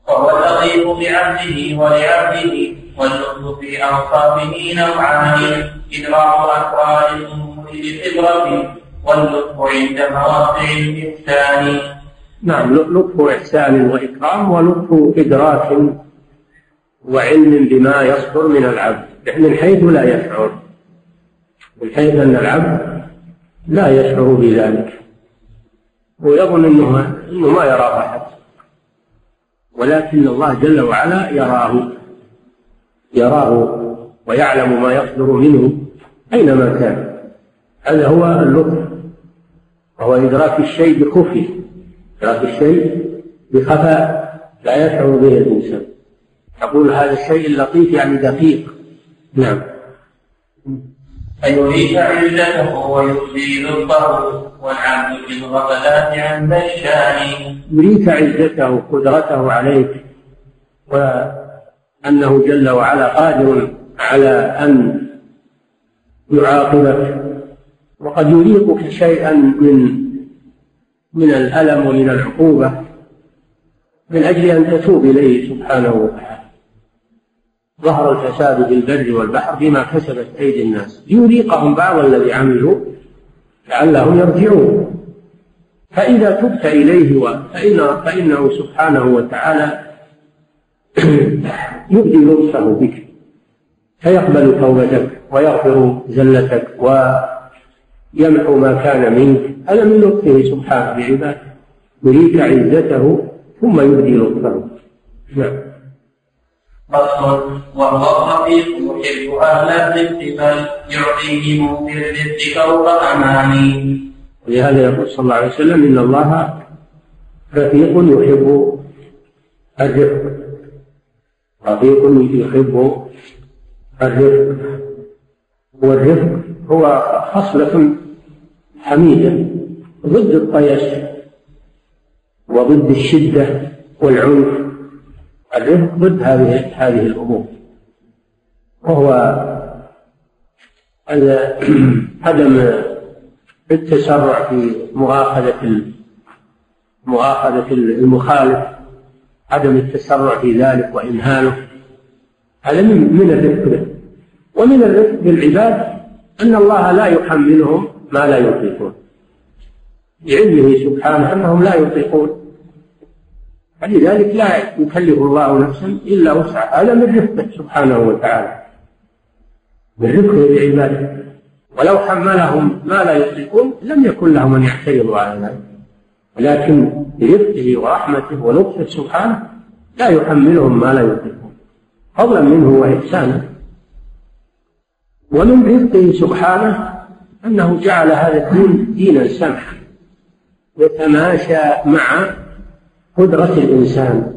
وهو اللطيف بعبده ولعبده واللطف في أوصافه نوعان إدراك أسرار بخبرته واللطف عند مواقع الإحسان نعم لطف إحسان وإكرام ولطف إدراك وعلم بما يصدر من العبد. من حيث لا يشعر. من حيث أن العبد لا يشعر بذلك. ويظن أنه, أنه ما يرى أحد. ولكن الله جل وعلا يراه. يراه ويعلم ما يصدر منه أينما كان. هذا هو اللطف وهو إدراك الشيء بخفيه إدراك الشيء بخفاء لا يشعر به الإنسان. يقول هذا الشيء اللطيف يعني دقيق. نعم. فيريك علته ويخزي لطه والعبد في الغفلات عند الشان يريك عزته قدرته عليك وأنه جل وعلا قادر على أن يعاقبك. وقد يريقك شيئا من من الألم ومن العقوبة من أجل أن تتوب إليه سبحانه وتعالى. ظهر الفساد في البر والبحر بما كسبت أيدي الناس. ليذيقهم بعض الذي عملوا لعلهم يرجعون. فإذا تبت إليه فإن فإنه سبحانه وتعالى [clears throat] يبدي لطفه بك فيقبل توبتك ويغفر زلتك ويمحو ما كان منك. هذا من لطفه سبحانه بعباده. يريك عزته ثم يبدي لطفه. نعم. فصل وهو الرفيق يحب أهل الرفق بل يعطيهم بالرفق فوق اماني ولهذا يقول صلى الله عليه وسلم إن الله رفيق يحب الرفق. رفيق يحب الرفق. والرفق هو خصلة حميدة ضد الطيش وضد الشدة والعنف. الرفق ضد هذه هذه الأمور. وهو [clears throat] عدم التسرع في مؤاخذة مؤاخذة المخالف عدم التسرع في ذلك وإمهاله هذا من الرفق. به ومن الرفق بالعباد أن الله لا يحملهم ما لا يطيقون. لعلمه سبحانه أنهم لا يطيقون. فلذلك لا يكلف الله نفسا إلا وسعها. هذا من رفقه سبحانه وتعالى. من رفقه بعباده ولو حملهم ما لا يطيقون لم يكن لهم أن يعترضوا على ذلك. ولكن برفقه ورحمته ولطفه سبحانه لا يحملهم ما لا يطيقون. فضلا منه وإحسانا ومن رفقه سبحانه أنه جعل هذا الدين دينا سمحا يتماشى مع قدرة الإنسان.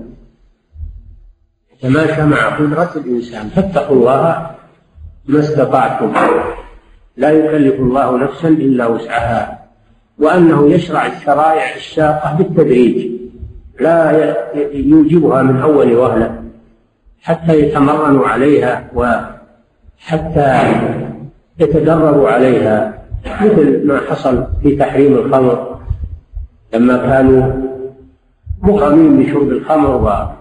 يتماشى مع قدرة الإنسان. فاتقوا الله ما استطعتم. لا يكلف الله نفسا إلا وسعها وأنه يشرع الشرائع الشاقة بالتدريج. لا يوجبها من أول وهلة حتى يتمرنوا عليها وحتى يتدربوا عليها. مثل ما حصل في تحريم الخمر لما كانوا مغرمين بشرب الخمر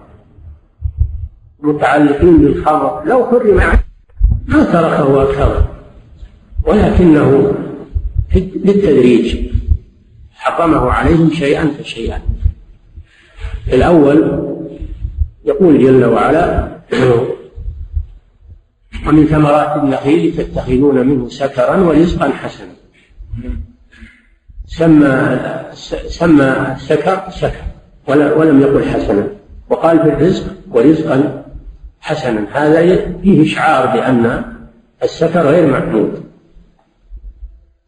ومتعلقين بالخمر. لو حرم ما تركه أكثر. ولكنه بالتدريج حطمه عليهم شيئا فشيئا الأول يقول جل وعلا ومن ثمرات النخيل تتخذون منه سكرا ورزقا حسنا. سمى سمى السكر سكر ولم يقل حسنا. وقال في الرزق ورزقا حسنا. هذا فيه إشعار بأن السكر غير محمود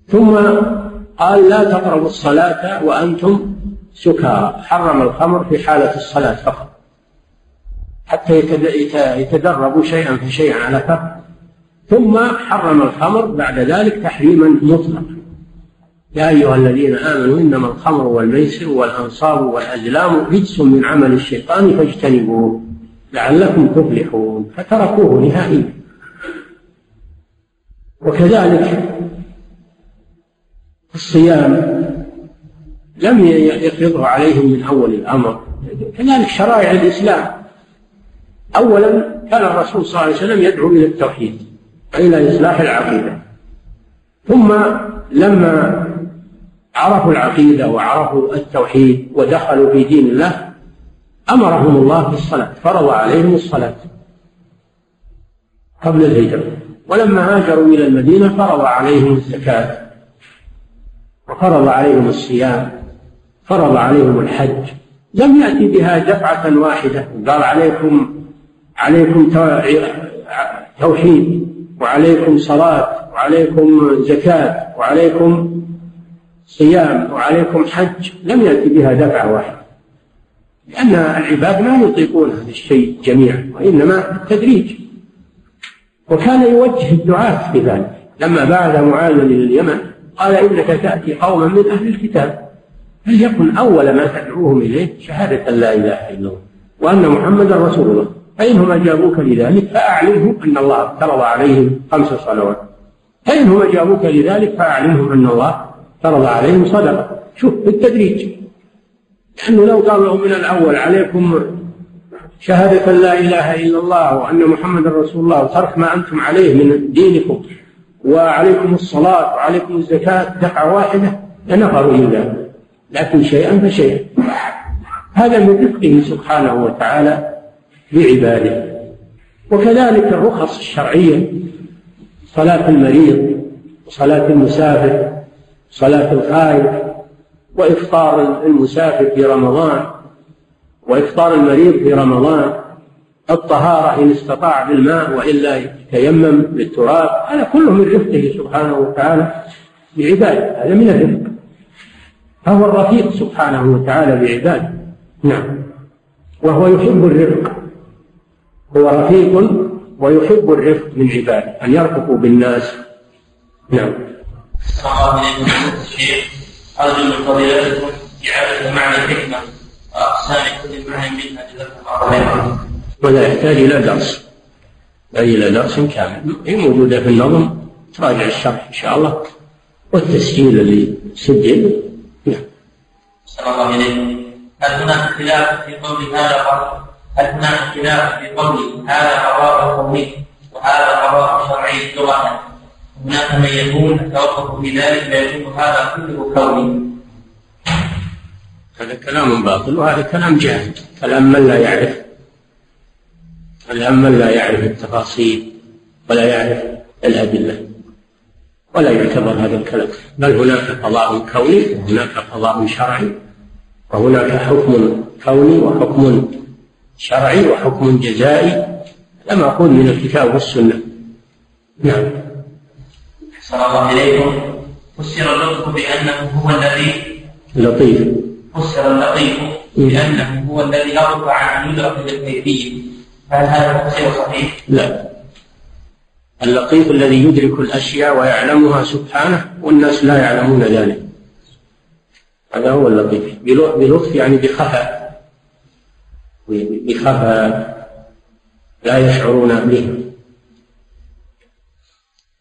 ثم قال لا تقربوا الصلاة وأنتم سكارى. حرم الخمر في حالة الصلاة فقط. حتى يتدربوا شيئا فشيئا على ترك ثم حرم الخمر بعد ذلك تحريما مطلقا. يا أيها الذين آمنوا إنما الخمر والميسر والأنصاب والأزلام رجس من عمل الشيطان فاجتنبوه لعلكم تفلحون. فتركوه نهائيا. وكذلك الصيام لم يفرضه عليهم من أول الأمر. كذلك شرائع الإسلام. أولا كان الرسول صلى الله عليه وسلم يدعو إلى التوحيد وإلى إصلاح العقيدة. ثم لما عرفوا العقيدة وعرفوا التوحيد ودخلوا في دين الله أمرهم الله بالصلاة فرض عليهم الصلاة قبل الهجرة. ولما هاجروا إلى المدينة فرض عليهم الزكاة وفرض عليهم الصيام فرض عليهم الحج. لم يأتي بها دفعة واحدة قال عليكم عليكم توحيد وعليكم صلاة وعليكم زكاة وعليكم صيام وعليكم حج. لم يأتي بها دفعة واحدة. لأن العباد ما يطيقون هذا الشيء جميعا وإنما بالتدريج وكان يوجه الدعاة في ذلك. لما بعث معاذ إلى اليمن قال إنك تأتي قوما من أهل الكتاب. فليكن أول ما تدعوهم إليه شهادة لا إله إلا الله وأن محمدا رسول الله. فإنهم أجابوك لذلك؟ فأعلمهم أن الله افترض عليهم خمس صلوات. فإنهم أجابوك لذلك؟ فأعلمهم أن الله فرض عليهم صدقة. شوف بالتدريج. لأنه لو قال لهم من الأول عليكم شهادة لا إله إلا الله وأن محمد رسول الله وترك ما أنتم عليه من دينكم وعليكم الصلاة وعليكم الزكاة دفعة واحدة لنفروا ذلك. لكن شيئا فشيئا. هذا من رفقه سبحانه وتعالى. بعباده وكذلك الرخص الشرعية صلاة المريض وصلاة المسافر صلاة الخائف وإفطار المسافر في رمضان وإفطار المريض في رمضان الطهارة إن استطاع بالماء وإلا يتيمم بالتراب هذا كله من رفقه سبحانه وتعالى بعباده هذا من الرفق. فهو الرفيق سبحانه وتعالى بعباده نعم. وهو يحب الرفق. هو رفيق ويحب الرفق من عباده أن يرفقوا بالناس. نعم. الله إليكم الشيخ أرجو من فضيلتكم إعادة معنى الحكمة وأقسام كل معنى منها. جزاكم الله ولا يحتاج إلى درس. أي إلى درس كامل. هي موجودة في النظم. تراجع الشرح إن شاء الله. والتسجيل اللي سجل نعم. صلى الله هل هناك خلاف في قول هذا هناك خلاف في قول هذا قضاء قومي وهذا قضاء شرعي لغة. هناك من يكون يتوقف في ذلك فيكون هذا كله كوني هذا كلام باطل وهذا كلام جاهل. كلام من لا يعرف؟ كلام من لا يعرف التفاصيل ولا يعرف الأدلة ولا يعتبر هذا الكلام. بل هناك قضاء كوني وهناك قضاء شرعي وهناك حكم كوني وحكم شرعي وحكم جزائي لم أقول من الكتاب والسنة. نعم. صلى الله إليكم. فسر اللطف بأنه هو الذي لطيف. فسر اللطيف بأنه هو الذي لطف عن أن يدرك بالكيفية. هل هذا التفسير صحيح؟ لا. اللطيف الذي يدرك الأشياء ويعلمها سبحانه والناس لا يعلمون ذلك. هذا هو اللطيف. بلطف يعني بخفاء. بخفاء لا يشعرون به.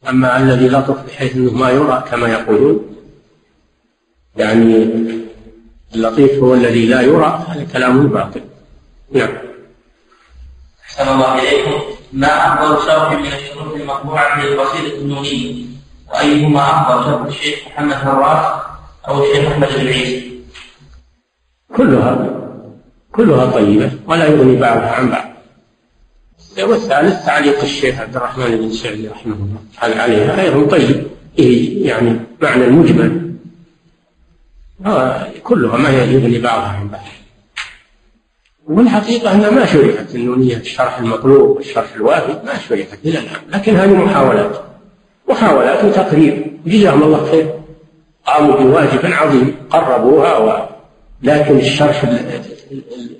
أما الذي لطف بحيث أنه ما يرى كما يقولون يعني اللطيف هو الذي لا يرى هذا كلام باطل. نعم. أحسن الله إليكم. ما أفضل شرح من الشروط المطبوعة في القصيدة النونية وأيهما أفضل شرح؟ الشيخ محمد فراس أو الشيخ أحمد بن عيسى؟ كلها. كلها طيبة ولا يغني بعضها عن بعض. والثالث تعليق الشيخ عبد الرحمن بن سعدي رحمه الله عليها أيضا طيب إيه يعني معنى المجمل. كلها ما يغني بعضها عن بعض. والحقيقة أنها ما شرحت النونية الشرح المطلوب والشرح الوافي ما شرحت إلى الآن. لكن هذه محاولات. محاولات وتقريب جزاهم الله خير. قاموا بواجب عظيم قربوها و... لكن الشرح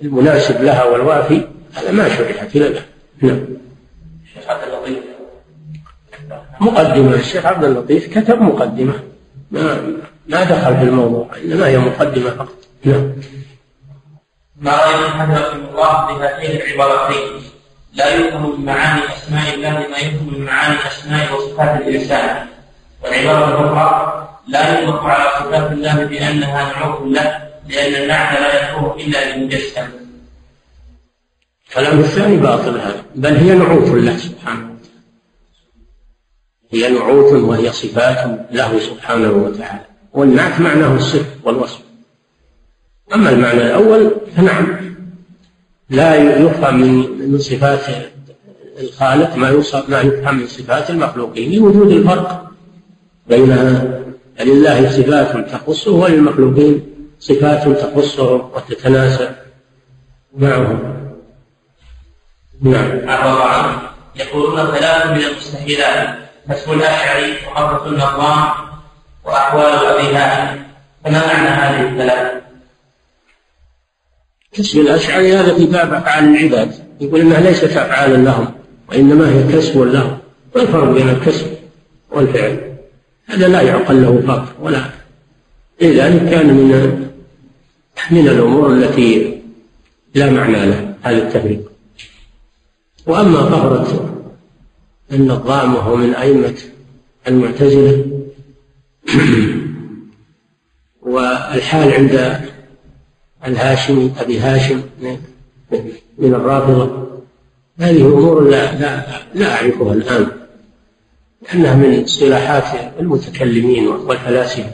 المناسب لها والوافي هذا ما شرحت الآن نعم. الشيخ عبد اللطيف. مقدمة. الشيخ عبد اللطيف كتب مقدمة. ما ما دخل في الموضوع إنما هي مقدمة فقط. نعم. ما رأيكم حفظكم الله بهاتين العبارتين. لا يفهم من معاني أسماء الله ما يفهم من معاني أسماء وصفات الإنسان. والعبارة الأخرى لا يطلق على صفات الله بأنها نعوت له. لأن المعنى لا يكون إلا للمجسم الكلام الثاني باطل هذا بل هي نعوت له سبحانه وتعالى. هي نعوت وهي صفات له سبحانه وتعالى. والنعت معناه الصف والوصف. أما المعنى الأول فنعم. لا يفهم من صفات الخالق ما يوصف ما يفهم من صفات المخلوقين لوجود الفرق بينها. لله صفات تخصه وللمخلوقين. صفات تخصهم وتتناسب معهم. نعم. عنه يقولون ثلاث من المستحيلات كسب الاشعري وقبرة النظام وأحوال ابي هاشم فما معنى هذه الثلاث؟ كسب الأشعري هذا في باب أفعال العباد. يقول إنها ليست افعالا لهم وإنما هي كسب لهم. ما الفرق بين الكسب والفعل هذا لا يعقل له فرق ولا. لذلك كان من من الأمور التي لا معنى له هذا التفريق. وأما طهرة النظام وهو من أئمة المعتزلة [clears throat] والحال عند الهاشمي أبي هاشم من الرافضة هذه أمور لا لا لا أعرفها الآن لأنها من اصطلاحات المتكلمين والفلاسفة.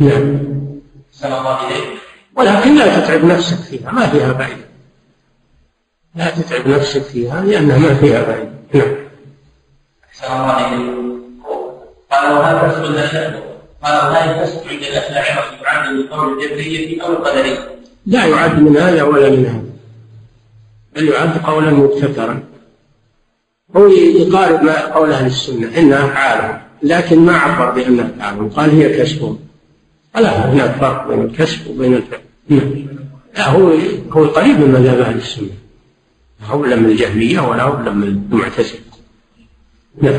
نعم. الله إليك ولكن لا تتعب نفسك فيها ما فيها فائدة. لا تتعب نفسك فيها لأنها ما فيها فائدة. نعم. أحسن الله إليك قال وهل تسكن الأشاعرة عند يعد من قول الجبرية أو القدرية لا يعد من هذا ولا من هذا. بل يعد قولا مبتكرا. هو يقارب ما قول أهل السنة إنها أفعالهم لكن ما عبر بأنها أفعالهم قال هي كسبهم لا هناك فرق بين الكسب وبين الفعل. لا هو هو قريب من مذهب أهل السنة. هو من الجهمية ولا هو من المعتزلة. نعم.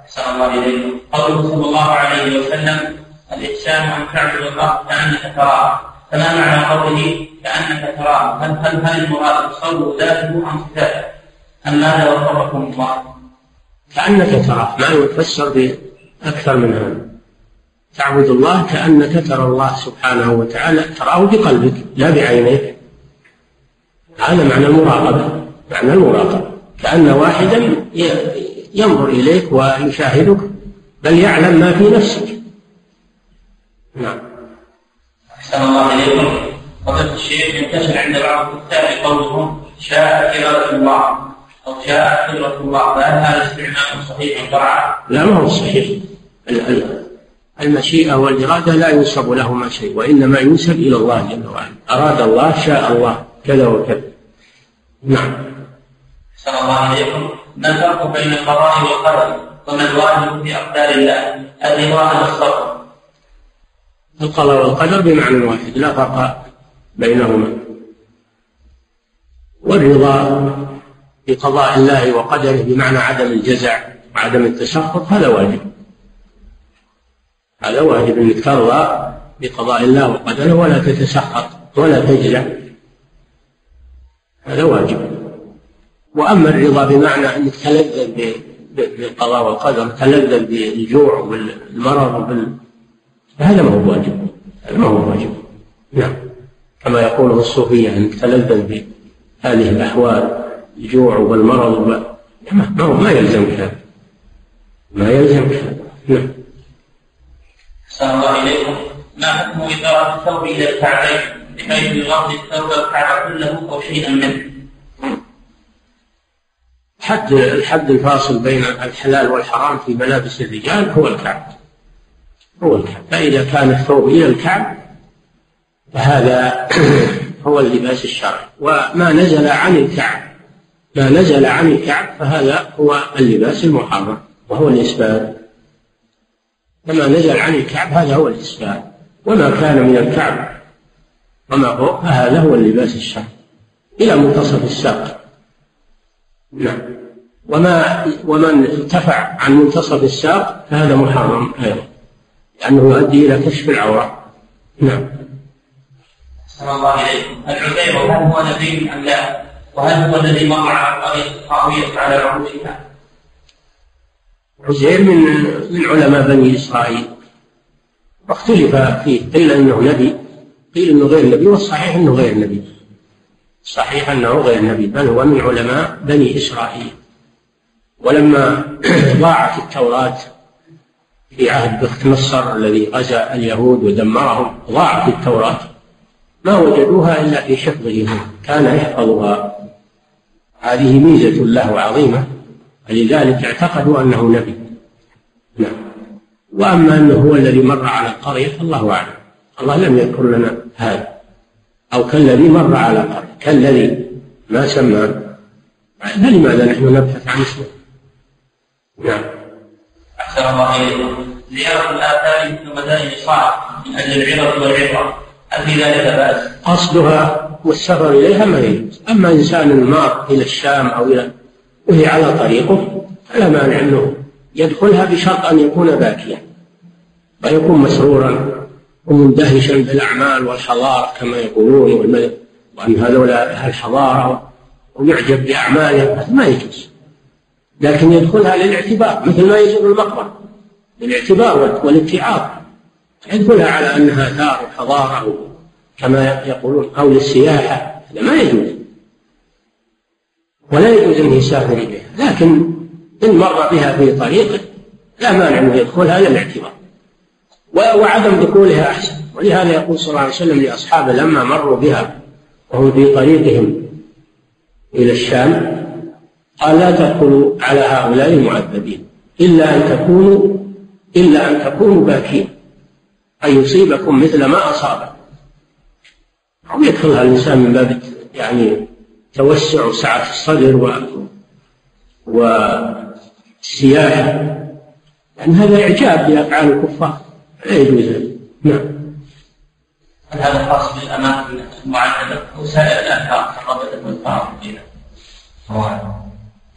أحسن الله إليكم قوله صلى الله عليه وسلم الإحسان أن تعبد الله كأنك تراه. فما معنى قوله كأنك تراه هل هل هل المراد تصور ذاته أم صفاته أم ماذا وفقكم الله؟ كأنك تراه. ما يفسر بأكثر من هذا. تعبد الله كأنك ترى الله سبحانه وتعالى تراه بقلبك لا بعينيك. هذا معنى المراقبة معنى المراقبة. كأن واحدا ينظر إليك ويشاهدك بل يعلم ما في نفسك. نعم. أحسن الله إليكم. فضيلة الشيخ ينتشر عند بعض الكتاب قولهم شاء إرادة الله أو شاء قدرة الله فهل هذا استعمال صحيح شرعا؟ لا ما هو صحيح. المشيئة والإرادة لا ينسب لهما شيء وإنما ينسب إلى الله جل وعلا. أراد الله شاء الله كذا وكذا. نعم. أحسن الله إليكم ما الفرق بين القضاء والقدر؟ وما الواجب في أقدار الله؟ الرضا والصبر القضاء والقدر بمعنى واحد لا فرق بينهما. والرضا بقضاء الله وقدره بمعنى عدم الجزع وعدم التسخط هذا واجب. هذا واجب انك ترضى بقضاء الله وقدره ولا تتسخط ولا تجزع. هذا واجب. وأما الرضا بمعنى انك تلذذ بالقضاء والقدر تلذذ بالجوع والمرض وبال فهذا ما هو واجب. هذا ما هو واجب. نعم. كما يقوله الصوفية أنك تلذذ بهذه الأحوال الجوع والمرض ما هو ما يلزمك هذا. ما يلزمك هذا. نعم. أحسن الله إليكم ما حكم إدارة الثوب إلى الكعبين؟ بحيث يغطي الثوب الكعب كله أو شيئا منه. حد الحد الفاصل بين الحلال والحرام في ملابس الرجال هو الكعب. هو الكعب. فإذا كان الثوب إلى الكعب فهذا [clears throat] هو اللباس الشرعي. وما نزل عن الكعب ما نزل عن الكعب فهذا هو اللباس المحرم وهو الإسبال وما نزل عن الكعب هذا هو الإسبال وما كان من الكعب وما فوق فهذا هو اللباس الشرعي. إلى منتصف الساق. نعم. وما ومن ارتفع عن منتصف الساق فهذا محرم أيضا. لأنه يؤدي إلى كشف العورة. نعم. أحسن الله إليكم العزير هل هو نبي أم لا؟ وهل هو الذي قرية الطاوية على عروشها؟ عزير من من علماء بني إسرائيل. واختلف فيه قيل أنه نبي. قيل أنه غير نبي والصحيح أنه غير نبي. صحيح أنه غير نبي بل هو من علماء بني إسرائيل. ولما [clears throat] ضاعت التوراة في عهد بخت نصر الذي غزا اليهود ودمرهم ضاعت التوراة. ما وجدوها إلا في حفظه كان يحفظها. هذه ميزة له عظيمة. فلذلك اعتقدوا أنه نبي. نعم. وأما أنه هو الذي مر على القرية فالله أعلم. الله لم يذكر لنا هذا. أو كالذي مر على القرية كالذي ما سمى. فلماذا نحن نبحث عن اسمه. نعم. أحسن الله إليكم زيارة الآثار مثل مدائن صالح من أجل العظة والعبرة. هل في ذلك بأس؟ قصدها والسفر إليها ما يجوز أما إنسان مار إلى الشام أو إلى وهي على طريقه فلا مانع أنه يدخلها بشرط أن يكون باكيا ويكون مسرورا ومندهشا بالأعمال والحضارة كما يقولون وأن هذولا أهل حضارة ويعجب بأعمالهم هذا ما يجوز. لكن يدخلها للاعتبار مثل ما يجوز المقبرة للاعتبار والاتعاظ. يدخلها على أنها دار وحضارة كما يقولون أو للسياحة هذا ما يجوز. ولا يجوز أن يسافر إليها لكن إن مر بها في طريقه لا مانع أنه يدخلها للاعتبار وعدم دخولها أحسن. ولهذا يقول صلى الله عليه وسلم لأصحابه لما مروا بها وهم في طريقهم إلى الشام قال لا تدخلوا على هؤلاء المعذبين. إلا أن تكونوا إلا أن تكونوا باكين. أن يصيبكم مثل ما أصابه أو يدخلها الإنسان من باب يعني توسع وسعة الصدر و والسياحة يعني هذا إعجاب بأفعال الكفار. لا يجوز نعم. هل هذا خاص بالأماكن المعددة أو سائر الآثار كالربدة والفار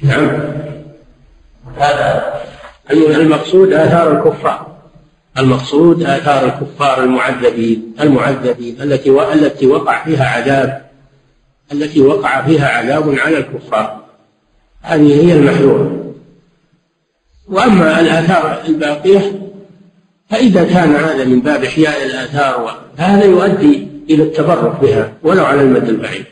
نعم. هذا المقصود آثار الكفار. المقصود آثار الكفار المعذبين المعذبين التي التي وقع فيها عذاب التي وقع فيها عذاب على الكفار. هذه هي المحذورة وأما الآثار الباقية فإذا كان هذا من باب إحياء الآثار فهذا يؤدي إلى التبرك بها ولو على المدى البعيد.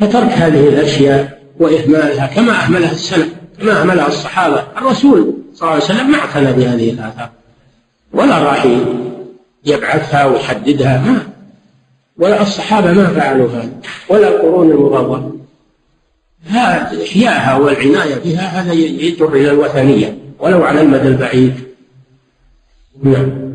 فترك هذه الأشياء وإهمالها كما أهملها السلف كما أهملها الصحابة. الرسول صلى الله عليه وسلم ما اعتنى بهذه الآثار. ولا راح يبعثها ويحددها ما ولا الصحابة ما فعلوا هذا ولا القرون المفضلة. إحياءها والعناية بها هذا يجر إلى الوثنية ولو على المدى البعيد. نعم.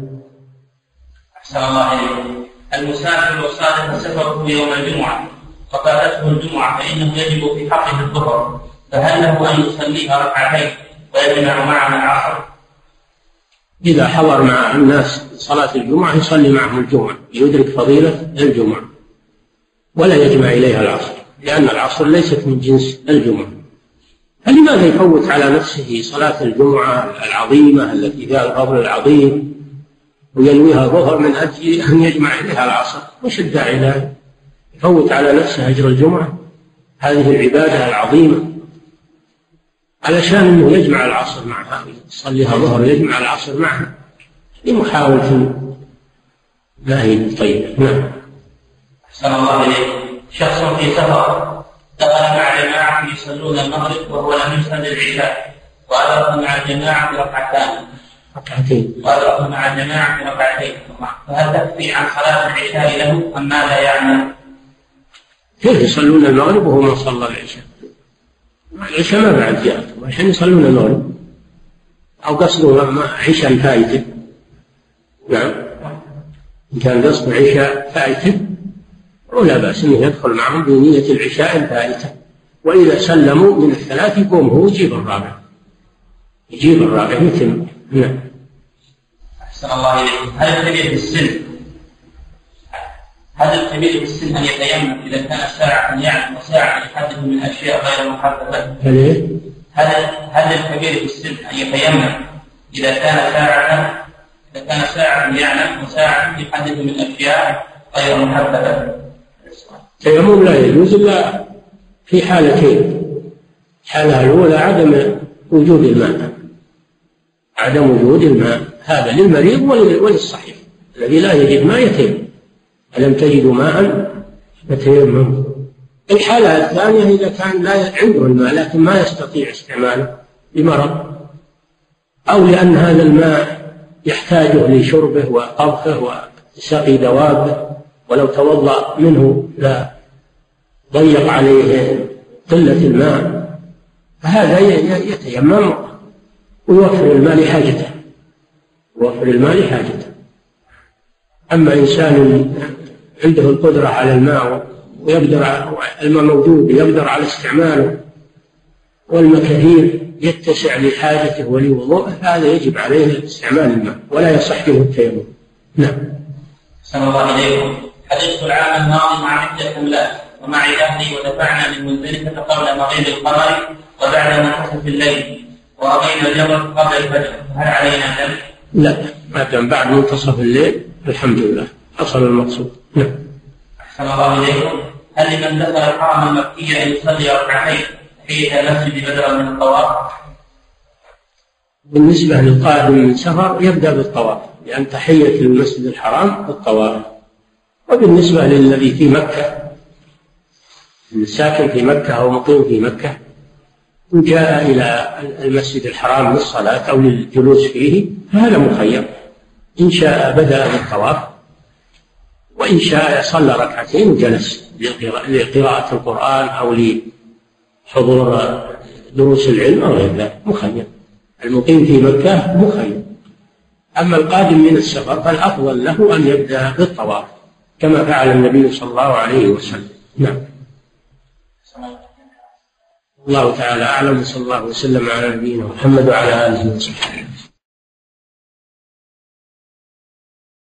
أحسن الله إليكم المسافر وصادف سفره يوم الجمعة. فقالته الجمعة فإنه يجب في حقه الظهر فهل له أن يصليها ركعتين ويجمع معها العصر؟ إذا حضر مع الناس صلاة الجمعة يصلي معهم الجمعة يدرك فضيلة الجمعة ولا يجمع إليها العصر لأن العصر ليست من جنس الجمعة. فلماذا يفوت على نفسه صلاة الجمعة العظيمة التي فيها الفضل العظيم وينويها ظهر من أجل أن يجمع إليها العصر؟ وش الداعي له يفوت على نفسه أجر الجمعة؟ هذه العبادة العظيمة. علشان أنه يجمع العصر معها يصليها ظهر ويجمع العصر معها. لمحاولة ما هي طيبة نعم. أحسن الله إليك. شخص في سفر دخل مع جماعة يصلون المغرب وهو لم يصلي العشاء وأدرك مع الجماعة ركعتان. ركعتين. وأدرك مع الجماعة ركعتين. فهل تكفي عن صلاة العشاء له أم ماذا يعمل؟ كيف يصلون المغرب وهو ما صلى العشاء؟ العشاء ما بعد جاءت. عشان يصلون المغرب أو قصده عشاء فايته نعم. إن كان قصده عشاء فايته ولا بأس أنه يدخل معهم بنية العشاء الفائتة. وإذا سلموا من الثلاث يقوم هو يجيب الرابع. يجيب الرابع يتم نعم. أحسن الله إليك هل في السن هل الكبير في السن أن يتيمم إذا كان ساعة يعلم وساعة يحدث من أشياء غير محددة؟ هل هل الكبير في السن أن يتيمم إذا كان ساعة إذا كان ساعة يعلم وساعة يحدث من أشياء غير محددة؟ التيمم لا يجوز إلا في حالتين. الحالة الأولى عدم وجود الماء. عدم وجود الماء. هذا للمريض وللصحيح. الذي لا يجد ماء يتيمم ألم تجدوا ماء؟ فتيمموا الحالة الثانية إذا كان لا عنده الماء لكن ما يستطيع استعماله لمرض أو لأن هذا الماء يحتاجه لشربه وطبخه وسقي دوابه ولو توضأ منه لا ضيق عليه قلة الماء فهذا يتيمم ويوفر الماء لحاجته يوفر الماء لحاجته أما إنسان عنده القدرة على الماء ويقدر الماء موجود ويقدر على استعماله والماء كثير يتسع لحاجته ولوضوءه هذا يجب عليه استعمال الماء ولا يصح منه التيمم. نعم. صلى الله عليكم حدثت العام الماضي مع عدة حملات ومع أهلي ودفعنا من مزدلفة قبل مغيب القمر وبعد منتصف الليل ورأينا الجبل قبل الفجر. هل علينا ذلك؟ لا. ما دام بعد منتصف الليل الحمد لله. حصل المقصود. نعم. أحسن الله إليكم. هل لمن دخل الحرم المكي أن يصلي ركعتين تحية المسجد بدلا من الطواف؟ بالنسبة للقادم من سفر يبدأ بالطواف لأن تحية المسجد الحرام الطواف. وبالنسبة للذي في مكة الساكن في مكة أو مقيم في مكة إن جاء إلى المسجد الحرام للصلاة أو للجلوس فيه فهذا مخير. إن شاء بدأ بالطواف. وإن شاء صلى ركعتين وجلس لقراءة القرآن أو لحضور دروس العلم أو غير ذلك مخير. المقيم في مكة مخير. أما القادم من السفر فالأفضل له أن يبدأ بالطواف كما فعل النبي صلى الله عليه وسلم. نعم. الله تعالى أعلم صلى الله وسلم على نبينا محمد وعلى آله وصحبه.